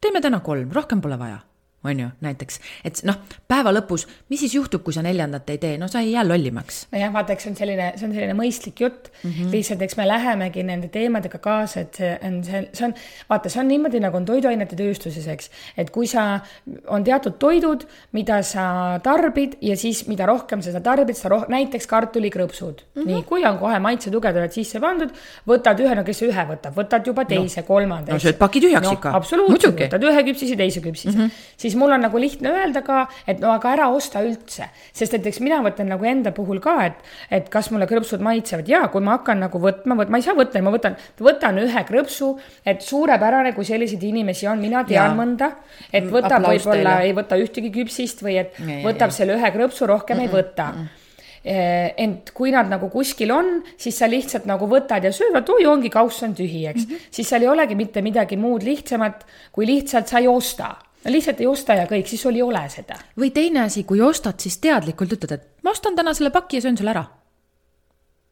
[SPEAKER 2] teeme täna kolm, rohkem pole vaja on ju, näiteks, et noh, päeva lõpus, mis siis juhtub, kui sa neljandat ei tee, no sa ei jää lollimaks.
[SPEAKER 1] nojah, vaata, eks see on selline, see on selline mõistlik jutt mm, -hmm. lihtsalt eks me lähemegi nende teemadega kaasa, et see on, see, see on, vaata, see on niimoodi, nagu on toiduainete tööstuses, eks, et kui sa, on teatud toidud, mida sa tarbid ja siis, mida rohkem sa seda tarbid, sa roh-, näiteks kartulikrõpsud mm. -hmm. nii, kui on kohe maitsetugevdajad sisse pandud, võtad ühe, no kes ühe võtab, võtad juba teise no., kolmanda.
[SPEAKER 2] no sööd paki tühjaks no, ikka.
[SPEAKER 1] absoluutselt, võtad ühe küpsise, teise küpsise mm, -hmm. siis siis mul on nagu lihtne öelda ka, et no aga ära osta üldse. sest et eks mina võtan nagu enda puhul ka, et, et kas mulle krõpsud maitsevad ja kui ma hakkan nagu võtma, võt-, ma ei saa võtta, ma võtan, võtan ühe krõpsu, et suurepärane, kui selliseid inimesi on, mina tean ja. mõnda, et võtab võib-olla, ei võta ühtegi küpsist või et ja, võtab ja, selle ühe krõpsu, rohkem mm -mm, ei võta mm. -mm ent kui nad nagu kuskil on, siis sa lihtsalt nagu võtad ja söövad, oi, ongi kauss on tühi, eks mm. -hmm. siis seal ei olegi mitte midagi muud lihtsamat, kui lihtsalt sa ei osta no lihtsalt ei osta ja kõik, siis sul ei ole seda.
[SPEAKER 2] või teine asi, kui ostad, siis teadlikult ütled, et ma ostan täna selle paki ja söön selle ära.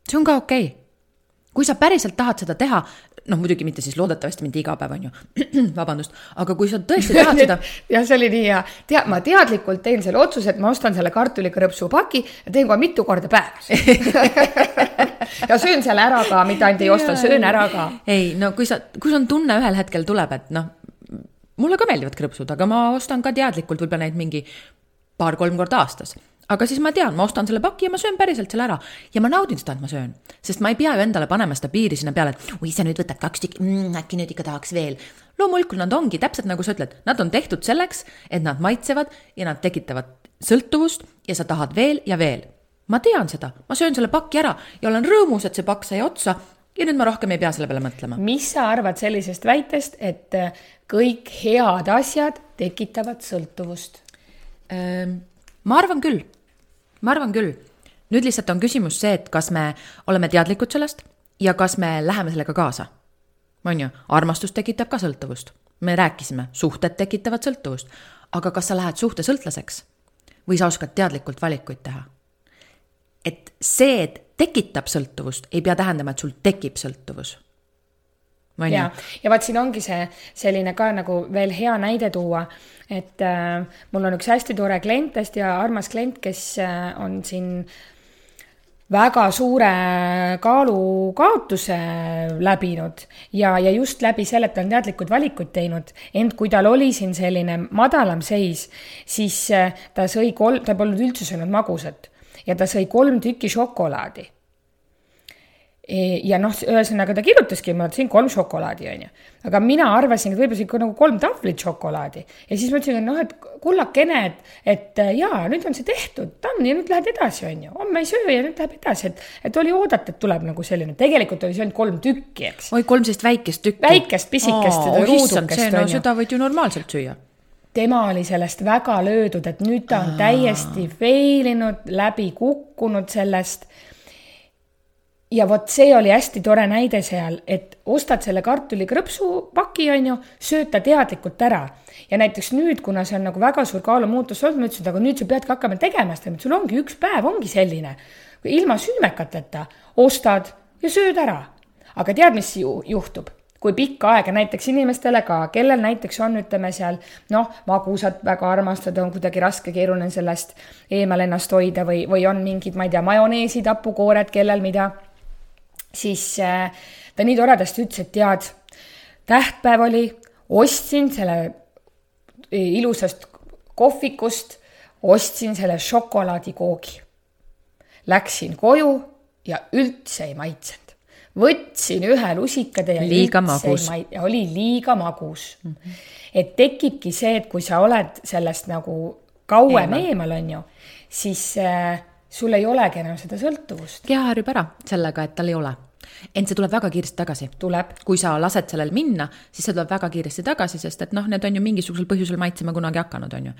[SPEAKER 2] see on ka okei okay. kui sa päriselt tahad seda teha, noh, muidugi mitte siis loodetavasti mitte iga päev, on ju, [clears throat] vabandust, aga kui sa tõesti tahad seda [laughs]
[SPEAKER 1] jah, see oli nii hea, tea-, ma teadlikult teen selle otsuse, et ma ostan selle kartulikrõpsu paki ja teen kohe mitu korda päevas [laughs] ja söön selle ära ka, mitte ainult ei osta, söön ära ka.
[SPEAKER 2] ei, no kui sa, kui sul on tunne ühel hetkel tuleb, et noh mulle ka meeldivad krõpsud, aga ma ostan ka teadlikult võib-olla neid mingi paar-kolm korda aastas. aga siis ma tean, ma ostan selle paki ja ma söön päriselt selle ära ja ma naudin seda, et ma söön, sest ma ei pea ju endale panema seda piiri sinna peale, et oi, sa nüüd võtad kaks tükki mm,, äkki nüüd ikka tahaks veel. loomulikult nad ongi täpselt nagu sa ütled, nad on tehtud selleks, et nad maitsevad ja nad tekitavad sõltuvust ja sa tahad veel ja veel ma tean seda, ma söön selle paki ära ja olen rõõmus, et see pakk sai otsa ja nüüd ma rohkem ei pea selle peale mõtlema.
[SPEAKER 1] mis sa arvad sellisest väitest, et kõik head asjad tekitavad sõltuvust?
[SPEAKER 2] Ehm, ma arvan küll, ma arvan küll. nüüd lihtsalt on küsimus see, et kas me oleme teadlikud sellest ja kas me läheme sellega kaasa. on ju, armastus tekitab ka sõltuvust, me rääkisime, suhted tekitavad sõltuvust, aga kas sa lähed suhtesõltlaseks või sa oskad teadlikult valikuid teha? et see, et tekitab sõltuvust, ei pea tähendama, et sul tekib sõltuvus.
[SPEAKER 1] Ja, ja vaat siin ongi see selline ka nagu veel hea näide tuua, et äh, mul on üks hästi tore klient, hästi armas klient, kes äh, on siin väga suure kaalukaotuse läbinud. Ja, ja just läbi selle, et ta on teadlikud valikuid teinud, ent kui tal oli siin selline madalam seis, siis äh, ta sõi kolm, ta polnud üldse söönud magusat. Ja ta sõi kolm tükki šokolaadi. E, ja noh, ühesõnaga ta kirjutaski, ma sõin kolm šokolaadi, onju. aga mina arvasin, et võib-olla ikka nagu kolm tahvlit šokolaadi ja siis mõtlesin, et noh, et kullakene, et, et jaa, nüüd on see tehtud, ta on ja nüüd lähed edasi, onju. homme ei söö ja nüüd läheb edasi, et, et oli oodata, et tuleb nagu selline, tegelikult oli söönud kolm tükki, eks.
[SPEAKER 2] oi, kolm sellist väikest tükki.
[SPEAKER 1] väikest, pisikest,
[SPEAKER 2] seda ruudukest, no seda võid ju normaalselt süüa
[SPEAKER 1] tema oli sellest väga löödud, et nüüd ta on täiesti fail inud, läbi kukkunud sellest ja vot see oli hästi tore näide seal, et ostad selle kartulikrõpsupaki, on ju, sööd ta teadlikult ära. ja näiteks nüüd, kuna see on nagu väga suur kaalumuutus olnud, ma ütlesin, et aga nüüd sa peadki hakkama tegema seda, sul ongi üks päev ongi selline, ilma süümekateta ostad ja sööd ära. aga tead, mis ju juhtub? kui pikka aega näiteks inimestele ka, kellel näiteks on, ütleme seal noh, magusat väga armastada, on kuidagi raske, keeruline sellest eemal ennast hoida või, või on mingid, ma ei tea, majoneesid, hapukoored, kellel mida siis äh, ta nii toredasti ütles, et tead, tähtpäev oli, ostsin selle äh, ilusast kohvikust, ostsin selle šokolaadikoogi. Läksin koju ja üldse ei maitsenud. võtsin ühe lusikatäie ja
[SPEAKER 2] liiga magus.
[SPEAKER 1] ja oli liiga magus mm. -hmm. et tekibki see, et kui sa oled sellest nagu kauem eemal, eemal, on ju, siis äh, sul ei olegi enam seda sõltuvust.
[SPEAKER 2] keha harjub ära sellega, et tal ei ole ent see tuleb väga kiiresti tagasi.
[SPEAKER 1] tuleb.
[SPEAKER 2] kui sa lased sellel minna, siis see tuleb väga kiiresti tagasi, sest et noh, need on ju mingisugusel põhjusel maitsema kunagi hakanud, on ju.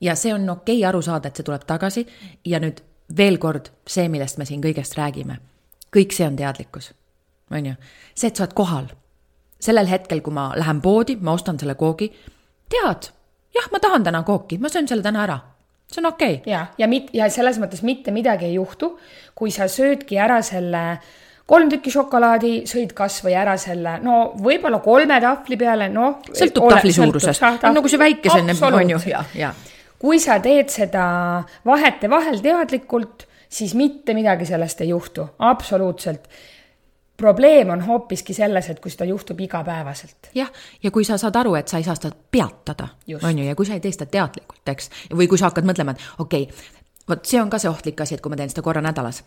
[SPEAKER 2] ja see on okei okay aru saada, et see tuleb tagasi ja nüüd veel kord see, millest me siin kõigest räägime. kõik see on teadlikkus, on ju. see, et sa oled kohal. sellel hetkel, kui ma lähen poodi, ma ostan selle koogi, tead, jah, ma tahan täna kooki, ma söön selle täna ära see on okei. Okay..
[SPEAKER 1] ja, ja mit- ja selles mõttes mitte midagi ei juhtu, kui sa söödki ära selle kolm tükki šokolaadi, sõid kasvõi ära selle, no võib-olla kolme tahvli peale, noh.
[SPEAKER 2] sõltub tahvli suurusest, nagu see väikesene on ju, ja, ja.
[SPEAKER 1] kui sa teed seda vahetevahel teadlikult, siis mitte midagi sellest ei juhtu, absoluutselt probleem on hoopiski selles, et kui seda juhtub igapäevaselt.
[SPEAKER 2] jah, ja kui sa saad aru, et sa ei saa seda peatada, on ju, ja kui sa ei tee seda teadlikult, eks, või kui sa hakkad mõtlema, et okei okay,, vot see on ka see ohtlik asi, et kui ma teen seda korra nädalas,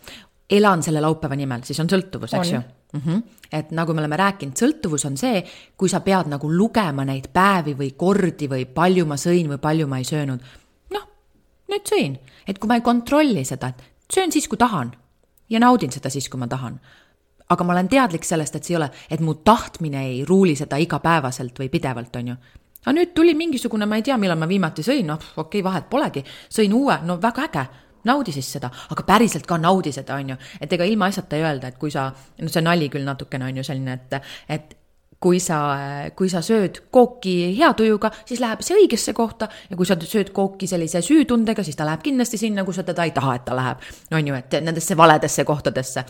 [SPEAKER 2] elan selle laupäeva nimel, siis on sõltuvus, eks ju mm. -hmm. et nagu me oleme rääkinud, sõltuvus on see, kui sa pead nagu lugema neid päevi või kordi või palju ma sõin või palju ma ei söönud. noh, nüüd sõin, et kui ma ei kontrolli seda, et söön siis, kui tahan ja naudin seda siis, kui ma tahan. Aga ma olen teadlik sellest, et see ei ole, et mu tahtmine ei ruuli seda igapäevaselt või pidevalt, on ju. Aga nüüd tuli mingisugune, ma ei tea, millal ma viimati sõin, noh, okei okay,, vahet polegi, sõin uue, no väga äge. Naudi siis seda, aga päriselt ka naudi seda, on ju. et ega ilmaasjata ei öelda, et kui sa, no see nali küll natukene on ju selline, et, et kui sa, kui sa sööd kooki hea tujuga, siis läheb see õigesse kohta. Ja kui sa sööd kooki sellise süütundega, siis ta läheb kindlasti sinna, kus sa teda ei taha, et ta läheb. on ju, et nendesse valedesse kohtadesse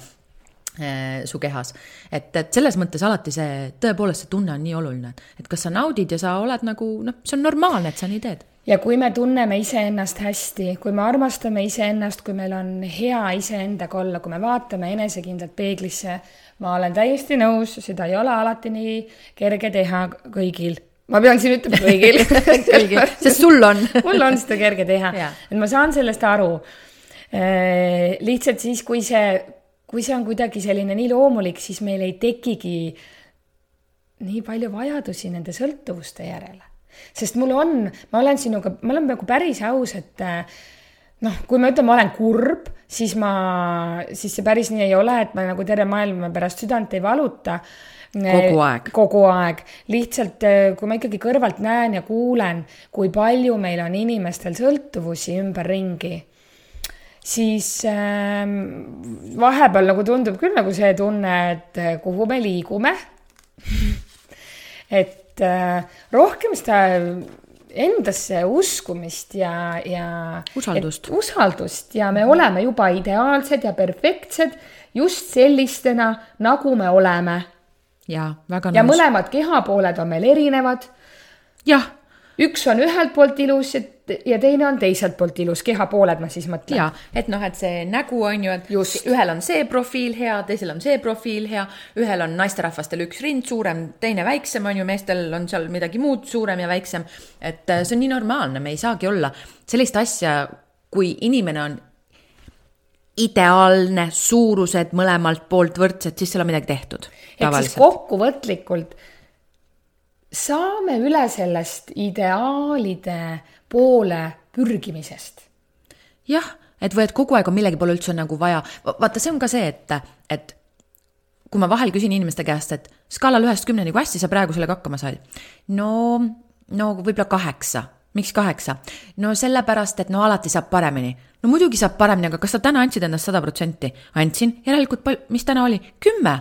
[SPEAKER 2] su kehas. et, et selles mõttes alati see, tõepoolest see tunne on nii oluline, et kas sa naudid ja sa oled nagu noh, see on normaalne, et sa nii teed.
[SPEAKER 1] Ja kui me tunneme iseennast hästi, kui me armastame iseennast, kui meil on hea iseendaga olla, kui me vaatame enesekindlalt peeglisse, ma olen täiesti nõus, seda ei ole alati nii kerge teha kõigil. ma pean siin ütlema kõigil. [laughs]
[SPEAKER 2] Kõigil, sest sul on. [laughs]
[SPEAKER 1] Mul on seda kerge teha, et ma saan sellest aru. Äh, lihtsalt siis, kui see, kui see on kuidagi selline nii loomulik, siis meil ei tekigi nii palju vajadusi nende sõltuvuste järele sest mul on, ma olen sinuga, ma olen nagu päris aus, et äh, noh, kui ma ütlen, ma olen kurb, siis ma, siis see päris nii ei ole, et ma nagu terve maailma pärast südant ei valuta.
[SPEAKER 2] kogu aeg.
[SPEAKER 1] kogu aeg, lihtsalt äh, kui ma ikkagi kõrvalt näen ja kuulen, kui palju meil on inimestel sõltuvusi ümberringi siis äh, vahepeal nagu tundub küll nagu see tunne, et äh, kuhu me liigume et [laughs] et äh, rohkem seda endasse uskumist ja, ja
[SPEAKER 2] usaldust,
[SPEAKER 1] usaldust ja me oleme juba ideaalsed ja perfektsed just sellistena, nagu me oleme.
[SPEAKER 2] ja väga
[SPEAKER 1] nõus. ja mõlemad kehapooled on meil erinevad.
[SPEAKER 2] jah
[SPEAKER 1] üks on ühelt poolt ilus ja teine on teiselt poolt ilus, kehapooled ma siis mõtlen.
[SPEAKER 2] ja, et noh, et see nägu on ju, et Just. ühel on see profiil hea, teisel on see profiil hea, ühel on naisterahvastel üks rind suurem, teine väiksem on ju, meestel on seal midagi muud suurem ja väiksem. et äh, see on nii normaalne, me ei saagi olla sellist asja, kui inimene on ideaalne, suurused mõlemalt poolt võrdsed, siis seal on midagi tehtud.
[SPEAKER 1] ehk siis kokkuvõtlikult saame üle sellest ideaalide poole pürgimisest.
[SPEAKER 2] jah, et või et kogu aeg on millegi poole üldse nagu vaja, vaata, see on ka see, et, et kui ma vahel küsin inimeste käest, et skaalal ühest kümneni, kui hästi sa praegu sellega hakkama said? no, no võib-olla kaheksa miks kaheksa? no sellepärast, et no alati saab paremini. no muidugi saab paremini, aga kas sa täna andsid endast sada protsenti? andsin, järelikult pal-, mis täna oli? kümme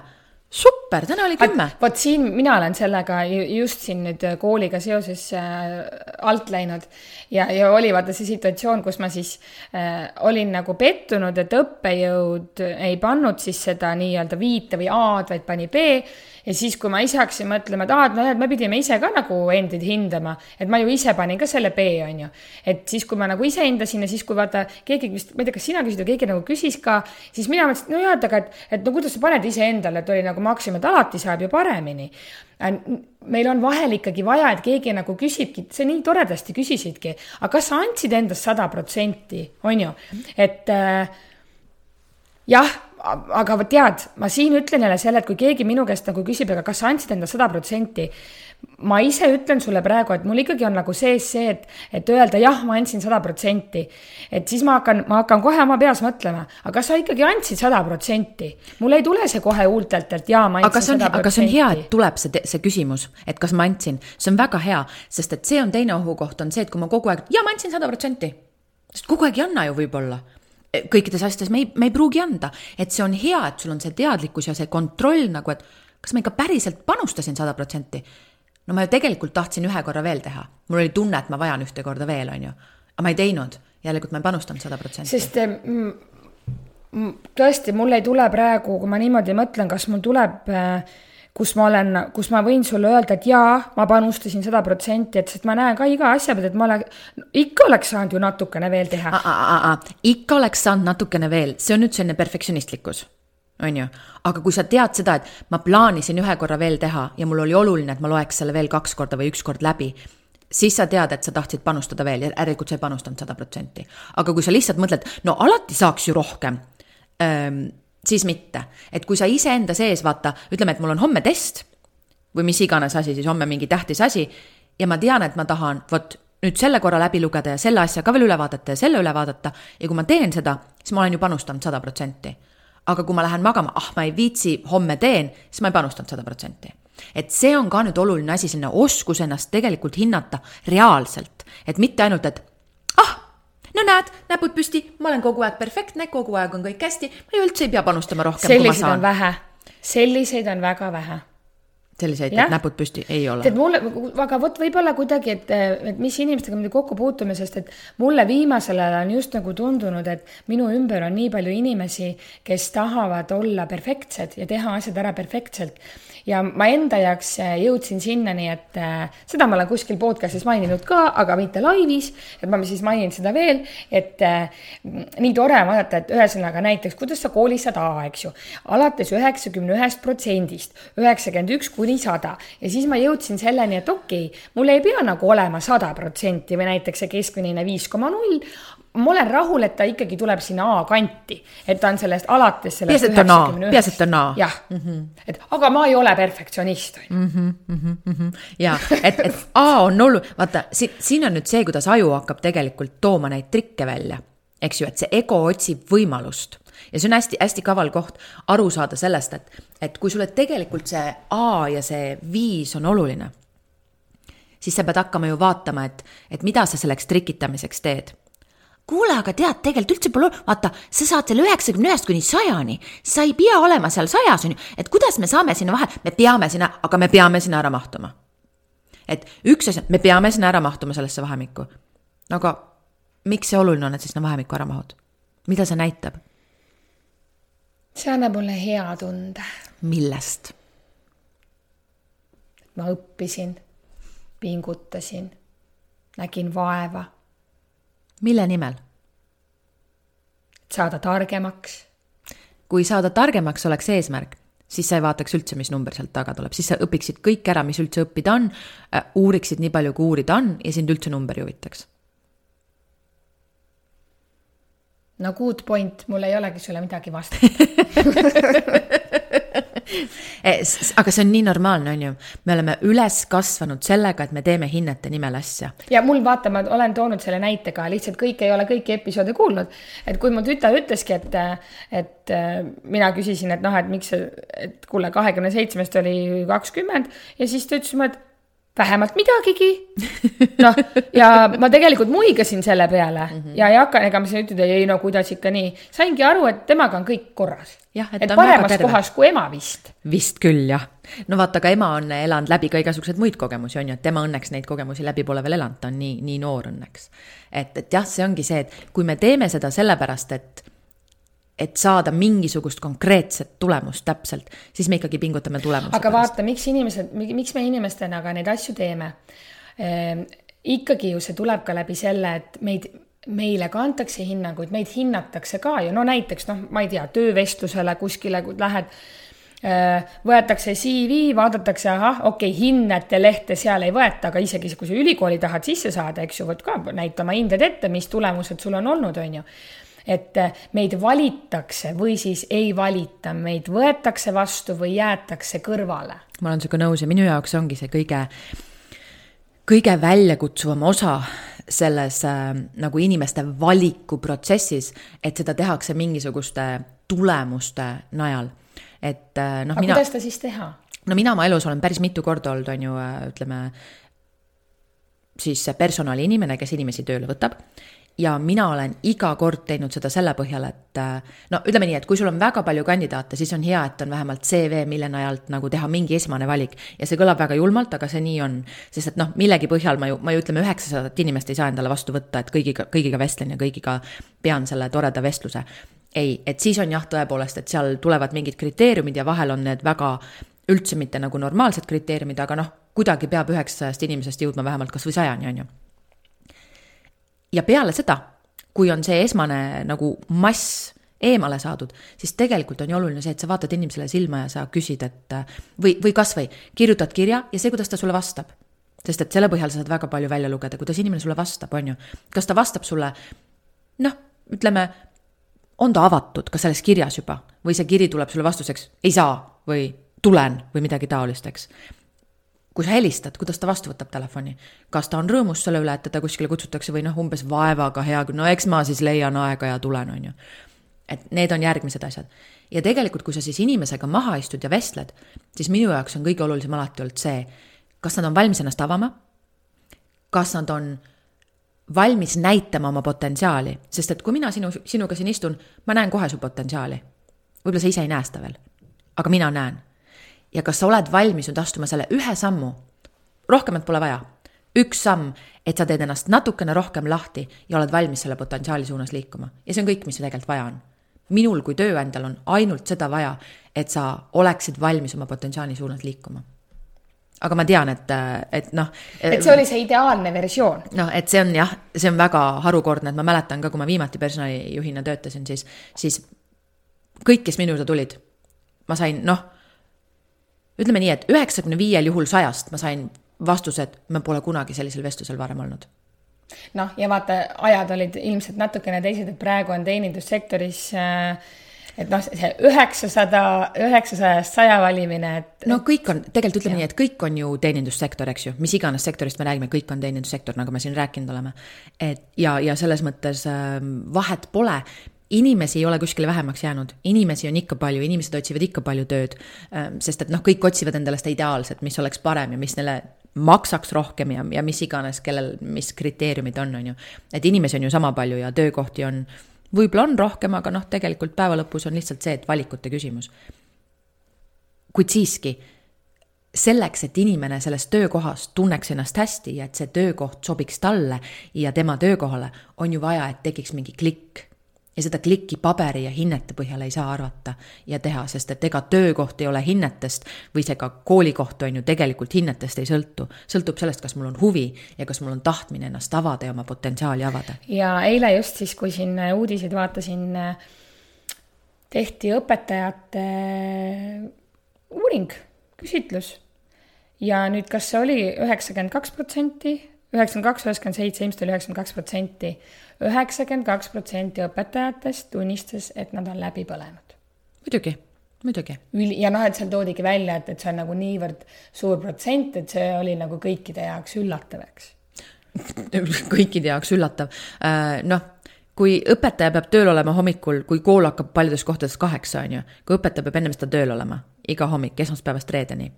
[SPEAKER 2] super, täna oli kümme.
[SPEAKER 1] vot siin mina olen sellega just siin nüüd kooliga seoses äh, alt läinud ja, ja oli vaata see situatsioon, kus ma siis äh, olin nagu pettunud, et õppejõud ei pannud siis seda nii-öelda viite või A-d, vaid pani B ja siis, kui ma ise hakkasin mõtlema, et aa, et noh, et me pidime ise ka nagu endid hindama, et ma ju ise panin ka selle B, on ju. et siis, kui ma nagu ise hindasin ja siis, kui vaata, keegi vist, ma ei tea, kas sina küsid või keegi nagu küsis ka, siis mina mõtlesin, et no jaa, et aga, et, et no kuidas sa paned iseendale, et oli nagu Maxima, et alati saab ju paremini meil on vahel ikkagi vaja, et keegi nagu küsibki, sa nii toredasti küsisidki, aga kas sa andsid endast sada protsenti, on ju, et äh, jah, aga tead, ma siin ütlen jälle selle, et kui keegi minu käest nagu küsib, aga kas sa andsid enda sada protsenti, ma ise ütlen sulle praegu, et mul ikkagi on nagu sees see, et, et öelda jah, ma andsin sada protsenti. et siis ma hakkan, ma hakkan kohe oma peas mõtlema, aga kas sa ikkagi andsid sada protsenti? mul ei tule see kohe huultelt, et jaa, ma andsin sada protsenti.
[SPEAKER 2] aga see on hea, et tuleb see, see küsimus, et kas ma andsin, see on väga hea, sest et see on teine ohukoht, on see, et kui ma kogu aeg, jaa, ma andsin sada protsenti. sest kogu aeg ei anna ju võib-olla kõikides asjades me ei, me ei pruugi anda, et see on hea, et sul on see teadlikkus ja see kontroll nagu, et kas ma ikka päriselt panustasin sada protsenti. no ma ju tegelikult tahtsin ühe korra veel teha, mul oli tunne, et ma vajan ühte korda veel, on ju, aga ma ei teinud, järelikult ma ei panustanud sada protsenti.
[SPEAKER 1] sest mm, tõesti, mul ei tule praegu, kui ma niimoodi mõtlen, kas mul tuleb äh, kus ma olen, kus ma võin sulle öelda, et jaa, ma panustasin sada protsenti, et sest ma näen ka iga asja pealt, et ma olen, ikka oleks saanud ju natukene veel teha.
[SPEAKER 2] ikka oleks saanud natukene veel, see on nüüd selline perfektsionistlikkus, on ju. aga kui sa tead seda, et ma plaanisin ühe korra veel teha ja mul oli oluline, et ma loeks selle veel kaks korda või üks kord läbi, siis sa tead, et sa tahtsid panustada veel ja järelikult sa ei panustanud sada protsenti. aga kui sa lihtsalt mõtled, no alati saaks ju rohkem ähm, siis mitte. et kui sa iseenda sees vaata, ütleme, et mul on homme test või mis iganes asi, siis homme mingi tähtis asi ja ma tean, et ma tahan vot nüüd selle korra läbi lugeda ja selle asja ka veel üle vaadata ja selle üle vaadata ja kui ma teen seda, siis ma olen ju panustanud sada protsenti. aga kui ma lähen magama, ah, ma ei viitsi, homme teen, siis ma ei panustanud sada protsenti. et see on ka nüüd oluline asi, selline oskus ennast tegelikult hinnata reaalselt, et mitte ainult, et no näed, näpud püsti, ma olen kogu aeg perfektne, kogu aeg on kõik hästi, ma üldse ei pea panustama rohkem,
[SPEAKER 1] kui ma saan. vähe, selliseid on väga vähe
[SPEAKER 2] selliseid, et näpud püsti ei ole.
[SPEAKER 1] tead mulle, aga vot võib-olla kuidagi, et, et mis inimestega me kokku puutume, sest et mulle viimasel ajal on just nagu tundunud, et minu ümber on nii palju inimesi, kes tahavad olla perfektsed ja teha asjad ära perfektselt. Ja ma enda jaoks äh, jõudsin sinnani, et äh, seda ma olen kuskil podcast'is maininud ka, aga mitte laivis, et ma siis mainin seda veel, et äh, nii tore on vaadata, et ühesõnaga näiteks, kuidas sa koolis saad A, eks ju, alates üheksakümne ühest protsendist, üheksakümmend üks kuni sada ja siis ma jõudsin selleni, et okei okay,, mul ei pea nagu olema sada protsenti või näiteks see keskmine viis koma null, ma olen rahul, et ta ikkagi tuleb sinna A kanti, et ta on sellest alates sellest
[SPEAKER 2] on A, peaasi, et ta on A.
[SPEAKER 1] jah mm, -hmm. et aga ma ei ole perfektsionist, on
[SPEAKER 2] ju. Mhm, mhm, mhm. ja et, et A on olu-, vaata siin, siin on nüüd see, kuidas aju hakkab tegelikult tooma neid trikke välja, eks ju, et see ego otsib võimalust ja see on hästi-hästi kaval koht aru saada sellest, et, et kui sulle tegelikult see A ja see viis on oluline, siis sa pead hakkama ju vaatama, et, et mida sa selleks trikitamiseks teed kuule, aga tead, tegelikult üldse pole, vaata, sa saad selle üheksakümne ühest kuni sajani, sa ei pea olema seal sajas, on ju, et kuidas me saame sinna vahele, me peame sinna, aga me peame sinna ära mahtuma. et üks asi, me peame sinna ära mahtuma sellesse vahemikku. no aga miks see oluline on, et sa sinna vahemikku ära mahud? mida see näitab?
[SPEAKER 1] See annab mulle hea tunde.
[SPEAKER 2] millest?
[SPEAKER 1] ma õppisin, pingutasin, nägin vaeva
[SPEAKER 2] mille nimel?
[SPEAKER 1] saada targemaks.
[SPEAKER 2] kui saada targemaks oleks eesmärk, siis sa ei vaataks üldse, mis number sealt taga tuleb, siis sa õpiksid kõik ära, mis üldse õppida on, äh, uuriksid nii palju, kui uurida on ja sind üldse number ei huvitaks.
[SPEAKER 1] No good point, mul ei olegi sulle midagi vastata [laughs]
[SPEAKER 2] Eh, aga see on nii normaalne, on ju. me oleme üles kasvanud sellega, et me teeme hinnete nimel asja.
[SPEAKER 1] ja mul vaata, ma olen toonud selle näite ka, lihtsalt kõik ei ole kõiki episoode kuulnud. et kui mu tütar ütleski, et, et mina küsisin, et noh, et miks et kuule, kahekümne seitsmest oli kakskümmend ja siis ta ütles mulle, et vähemalt midagigi. [laughs] noh, ja ma tegelikult muigasin selle peale mm -hmm. ja ei hakka, ega ma siin ütelda, ei no kuidas ikka nii. saingi aru, et temaga on kõik korras. et, et paremas kohas kui ema vist.
[SPEAKER 2] vist küll, jah. no vaata, aga ema on elanud läbi ka igasuguseid muid kogemusi, on ju, et tema õnneks neid kogemusi läbi pole veel elanud, ta on nii, nii noor õnneks. et, et jah, see ongi see, et kui me teeme seda sellepärast, et et saada mingisugust konkreetset tulemust täpselt, siis me ikkagi pingutame tulemuse
[SPEAKER 1] aga pärast. vaata, miks inimesed, miks me inimestena ka neid asju teeme ehm,. ikkagi ju see tuleb ka läbi selle, et meid, meile ka antakse hinnanguid, meid hinnatakse ka ju, no näiteks noh, ma ei tea, töövestlusele kuskile lähed võetakse CV, vaadatakse, ahah, okei okay,, hinnete lehte seal ei võeta, aga isegi kui sa ülikooli tahad sisse saada, eks ju, vot ka näita oma hinded ette, mis tulemused sul on olnud, on ju et äh, meid valitakse või siis ei valita, meid võetakse vastu või jäetakse kõrvale.
[SPEAKER 2] ma olen sinuga nõus ja minu jaoks ongi see kõige, kõige väljakutsuvam osa selles äh, nagu inimeste valikuprotsessis, et seda tehakse mingisuguste tulemuste najal. et
[SPEAKER 1] äh, noh. aga mina, kuidas seda siis teha?
[SPEAKER 2] no mina oma elus olen päris mitu korda olnud, on ju, äh, ütleme siis personaliinimene, kes inimesi tööle võtab ja mina olen iga kord teinud seda selle põhjal, et äh, no ütleme nii, et kui sul on väga palju kandidaate, siis on hea, et on vähemalt CV, mille najalt nagu teha mingi esmane valik. ja see kõlab väga julmalt, aga see nii on. sest et noh, millegi põhjal ma ju, ma ju ütleme, üheksasadat inimest ei saa endale vastu võtta, et kõigiga, kõigiga vestlen ja kõigiga pean selle toreda vestluse. ei, et siis on jah, tõepoolest, et seal tulevad mingid kriteeriumid ja vahel on need väga üldse mitte nagu normaalsed kriteeriumid, aga noh, kuidagi peab üheksasajast inimesest jõudma vähemalt kasvõi sajani, on ju ja peale seda, kui on see esmane nagu mass eemale saadud, siis tegelikult on ju oluline see, et sa vaatad inimesele silma ja sa küsid, et või, või kasvõi kirjutad kirja ja see, kuidas ta sulle vastab. sest et selle põhjal sa saad väga palju välja lugeda, kuidas inimene sulle vastab, on ju. kas ta vastab sulle noh, ütleme, on ta avatud ka selles kirjas juba või see kiri tuleb sulle vastuseks ei saa või tulen või midagi taolist, eks kui sa helistad, kuidas ta vastu võtab telefoni? kas ta on rõõmus selle üle, et teda kuskile kutsutakse või noh, umbes vaevaga hea küll, no eks ma siis leian aega ja tulen, on ju. et need on järgmised asjad. ja tegelikult, kui sa siis inimesega maha istud ja vestled, siis minu jaoks on kõige olulisem alati olnud see, kas nad on valmis ennast avama, kas nad on valmis näitama oma potentsiaali, sest et kui mina sinu, sinuga siin istun, ma näen kohe su potentsiaali. võib-olla sa ise ei näe seda veel, aga mina näen ja kas sa oled valmis nüüd astuma selle ühe sammu, rohkemat pole vaja, üks samm, et sa teed ennast natukene rohkem lahti ja oled valmis selle potentsiaali suunas liikuma ja see on kõik, mis tegelikult vaja on. minul kui tööandjal on ainult seda vaja, et sa oleksid valmis oma potentsiaali suunas liikuma aga ma tean, et, et noh.
[SPEAKER 1] et see oli see ideaalne versioon.
[SPEAKER 2] noh, et see on jah, see on väga harukordne, et ma mäletan ka, kui ma viimati personalijuhina töötasin, siis, siis kõik, kes minu juurde tulid, ma sain noh ütleme nii, et üheksakümne viiel juhul sajast ma sain vastused, ma pole kunagi sellisel vestlusel varem olnud
[SPEAKER 1] noh, ja vaata, ajad olid ilmselt natukene teised, et praegu on teenindussektoris äh, et noh, see üheksasada, üheksasajast saja valimine, et.
[SPEAKER 2] no kõik on, tegelikult ütleme nii, et kõik on ju teenindussektor, eks ju, mis iganes sektorist me räägime, kõik on teenindussektor, nagu me siin rääkinud oleme. et ja, ja selles mõttes äh, vahet pole, inimesi ei ole kuskile vähemaks jäänud, inimesi on ikka palju, inimesed otsivad ikka palju tööd. Ähm, sest et noh, kõik otsivad endale seda ideaalset, mis oleks parem ja mis neile maksaks rohkem ja, ja mis iganes, kellel, mis kriteeriumid on, on ju. et inimesi on ju sama palju ja töökohti on, võib-olla on rohkem, aga noh, tegelikult päeva lõpus on lihtsalt see, et valikute küsimus. kuid siiski, selleks, et inimene selles töökohas tunneks ennast hästi ja et see töökoht sobiks talle ja tema töökohale, on ju vaja, et tekiks mingi klikk ja seda klikki paberi ja hinnete põhjal ei saa arvata ja teha, sest et ega töökoht ei ole hinnetest või see ka koolikoht on ju tegelikult hinnetest ei sõltu. sõltub sellest, kas mul on huvi ja kas mul on tahtmine ennast avada ja oma potentsiaali avada.
[SPEAKER 1] ja eile just siis, kui siin uudiseid vaatasin, tehti õpetajate uuring, küsitlus. ja nüüd, kas see oli üheksakümmend kaks protsenti, üheksakümmend kaks, üheksakümmend seitse, ilmselt oli üheksakümmend kaks protsenti üheksakümmend kaks protsenti õpetajatest tunnistas, et nad on läbi põlenud.
[SPEAKER 2] muidugi, muidugi.
[SPEAKER 1] ja noh, et seal toodigi välja, et, et see on nagu niivõrd suur protsent, et see oli nagu kõikide jaoks üllatav, eks [laughs]
[SPEAKER 2] kõikide jaoks üllatav, äh, noh kui õpetaja peab tööl olema hommikul, kui kool hakkab paljudes kohtades kaheksa, on ju, kui õpetaja peab ennem seda tööl olema iga hommik esmaspäevast reedeni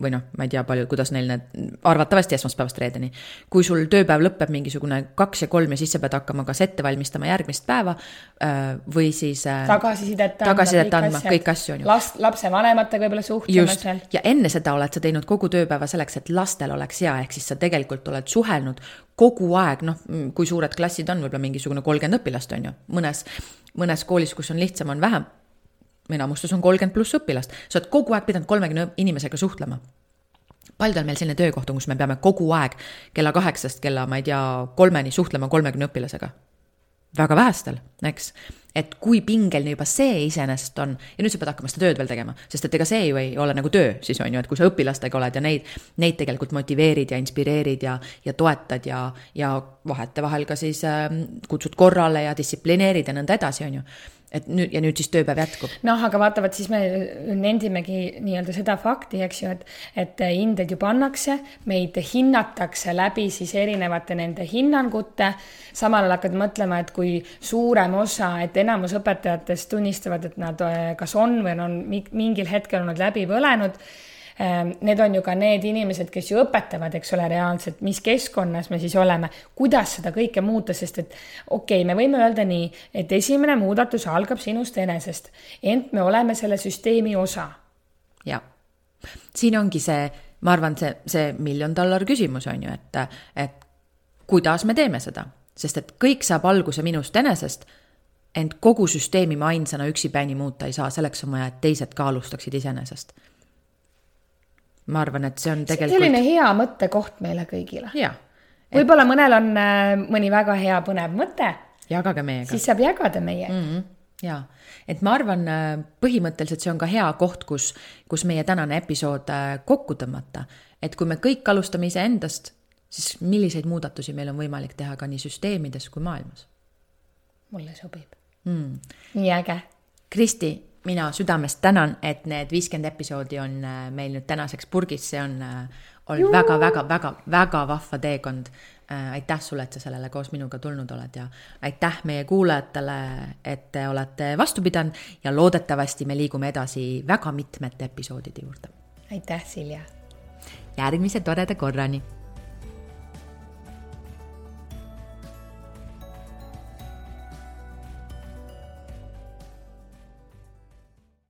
[SPEAKER 2] või noh, ma ei tea palju, kuidas neil need, arvatavasti esmaspäevast reedeni. kui sul tööpäev lõpeb mingisugune kaks ja kolm ja siis sa pead hakkama kas ette valmistama järgmist päeva äh, või siis äh,
[SPEAKER 1] tagasisidet andma.
[SPEAKER 2] tagasisidet andma, kõiki asju on ju.
[SPEAKER 1] last, lapsevanematega võib-olla suhtlema seal.
[SPEAKER 2] ja enne seda oled sa teinud kogu tööpäeva selleks, et lastel oleks hea, ehk siis sa tegelikult oled suhelnud kogu aeg, noh, kui suured klassid on, võib-olla mingisugune kolmkümmend õpilast on ju, mõnes, mõnes koolis, kus on lihtsam, on vähem enamustes on kolmkümmend pluss õpilast, sa oled kogu aeg pidanud kolmekümne inimesega suhtlema. paljudel meil selline töökoht on, kus me peame kogu aeg kella kaheksast kella, ma ei tea, kolmeni suhtlema kolmekümne õpilasega. väga vähestel, eks. et kui pingeline juba see iseenesest on ja nüüd sa pead hakkama seda tööd veel tegema, sest et ega see ju ei ole nagu töö siis on ju, et kui sa õpilastega oled ja neid, neid tegelikult motiveerid ja inspireerid ja, ja toetad ja, ja vahetevahel ka siis äh, kutsud korrale ja distsiplineerid ja nõnda edasi, on ju et nüüd ja nüüd siis tööpäev jätkub.
[SPEAKER 1] noh, aga vaata, vot siis me nendimegi nii-öelda seda fakti, eks ju, et, et hindeid ju pannakse, meid hinnatakse läbi siis erinevate nende hinnangute. samal ajal hakkad mõtlema, et kui suurem osa, et enamus õpetajatest tunnistavad, et nad eh, kas on või on mingil hetkel olnud läbi põlenud need on ju ka need inimesed, kes ju õpetavad, eks ole, reaalselt, mis keskkonnas me siis oleme, kuidas seda kõike muuta, sest et okei okay,, me võime öelda nii, et esimene muudatus algab sinust enesest, ent me oleme selle süsteemi osa.
[SPEAKER 2] jah, siin ongi see, ma arvan, see, see miljon dollar küsimus on ju, et, et kuidas me teeme seda, sest et kõik saab alguse minust enesest ent kogu süsteemi ma ainsana üksipäini muuta ei saa, selleks on vaja, et teised ka alustaksid iseenesest ma arvan, et see on tegelikult.
[SPEAKER 1] selline hea mõttekoht meile kõigile.
[SPEAKER 2] jaa.
[SPEAKER 1] võib-olla mõnel on äh, mõni väga hea põnev mõte.
[SPEAKER 2] jagage meiega.
[SPEAKER 1] siis saab jagada meiega
[SPEAKER 2] mm. -hmm jaa, et ma arvan, äh, põhimõtteliselt see on ka hea koht, kus, kus meie tänane episood äh, kokku tõmmata. et kui me kõik alustame iseendast, siis milliseid muudatusi meil on võimalik teha ka nii süsteemides kui maailmas?
[SPEAKER 1] mulle sobib
[SPEAKER 2] mm..
[SPEAKER 1] nii äge.
[SPEAKER 2] Kristi, mina südamest tänan, et need viiskümmend episoodi on äh, meil nüüd tänaseks purgis, see on äh, olnud väga-väga-väga-väga vahva teekond. Äh, aitäh sulle, et sa sellele koos minuga tulnud oled ja aitäh meie kuulajatele, et te olete vastu pidanud ja loodetavasti me liigume edasi väga mitmete episoodide juurde.
[SPEAKER 1] aitäh, Silja.
[SPEAKER 2] järgmise toreda korrani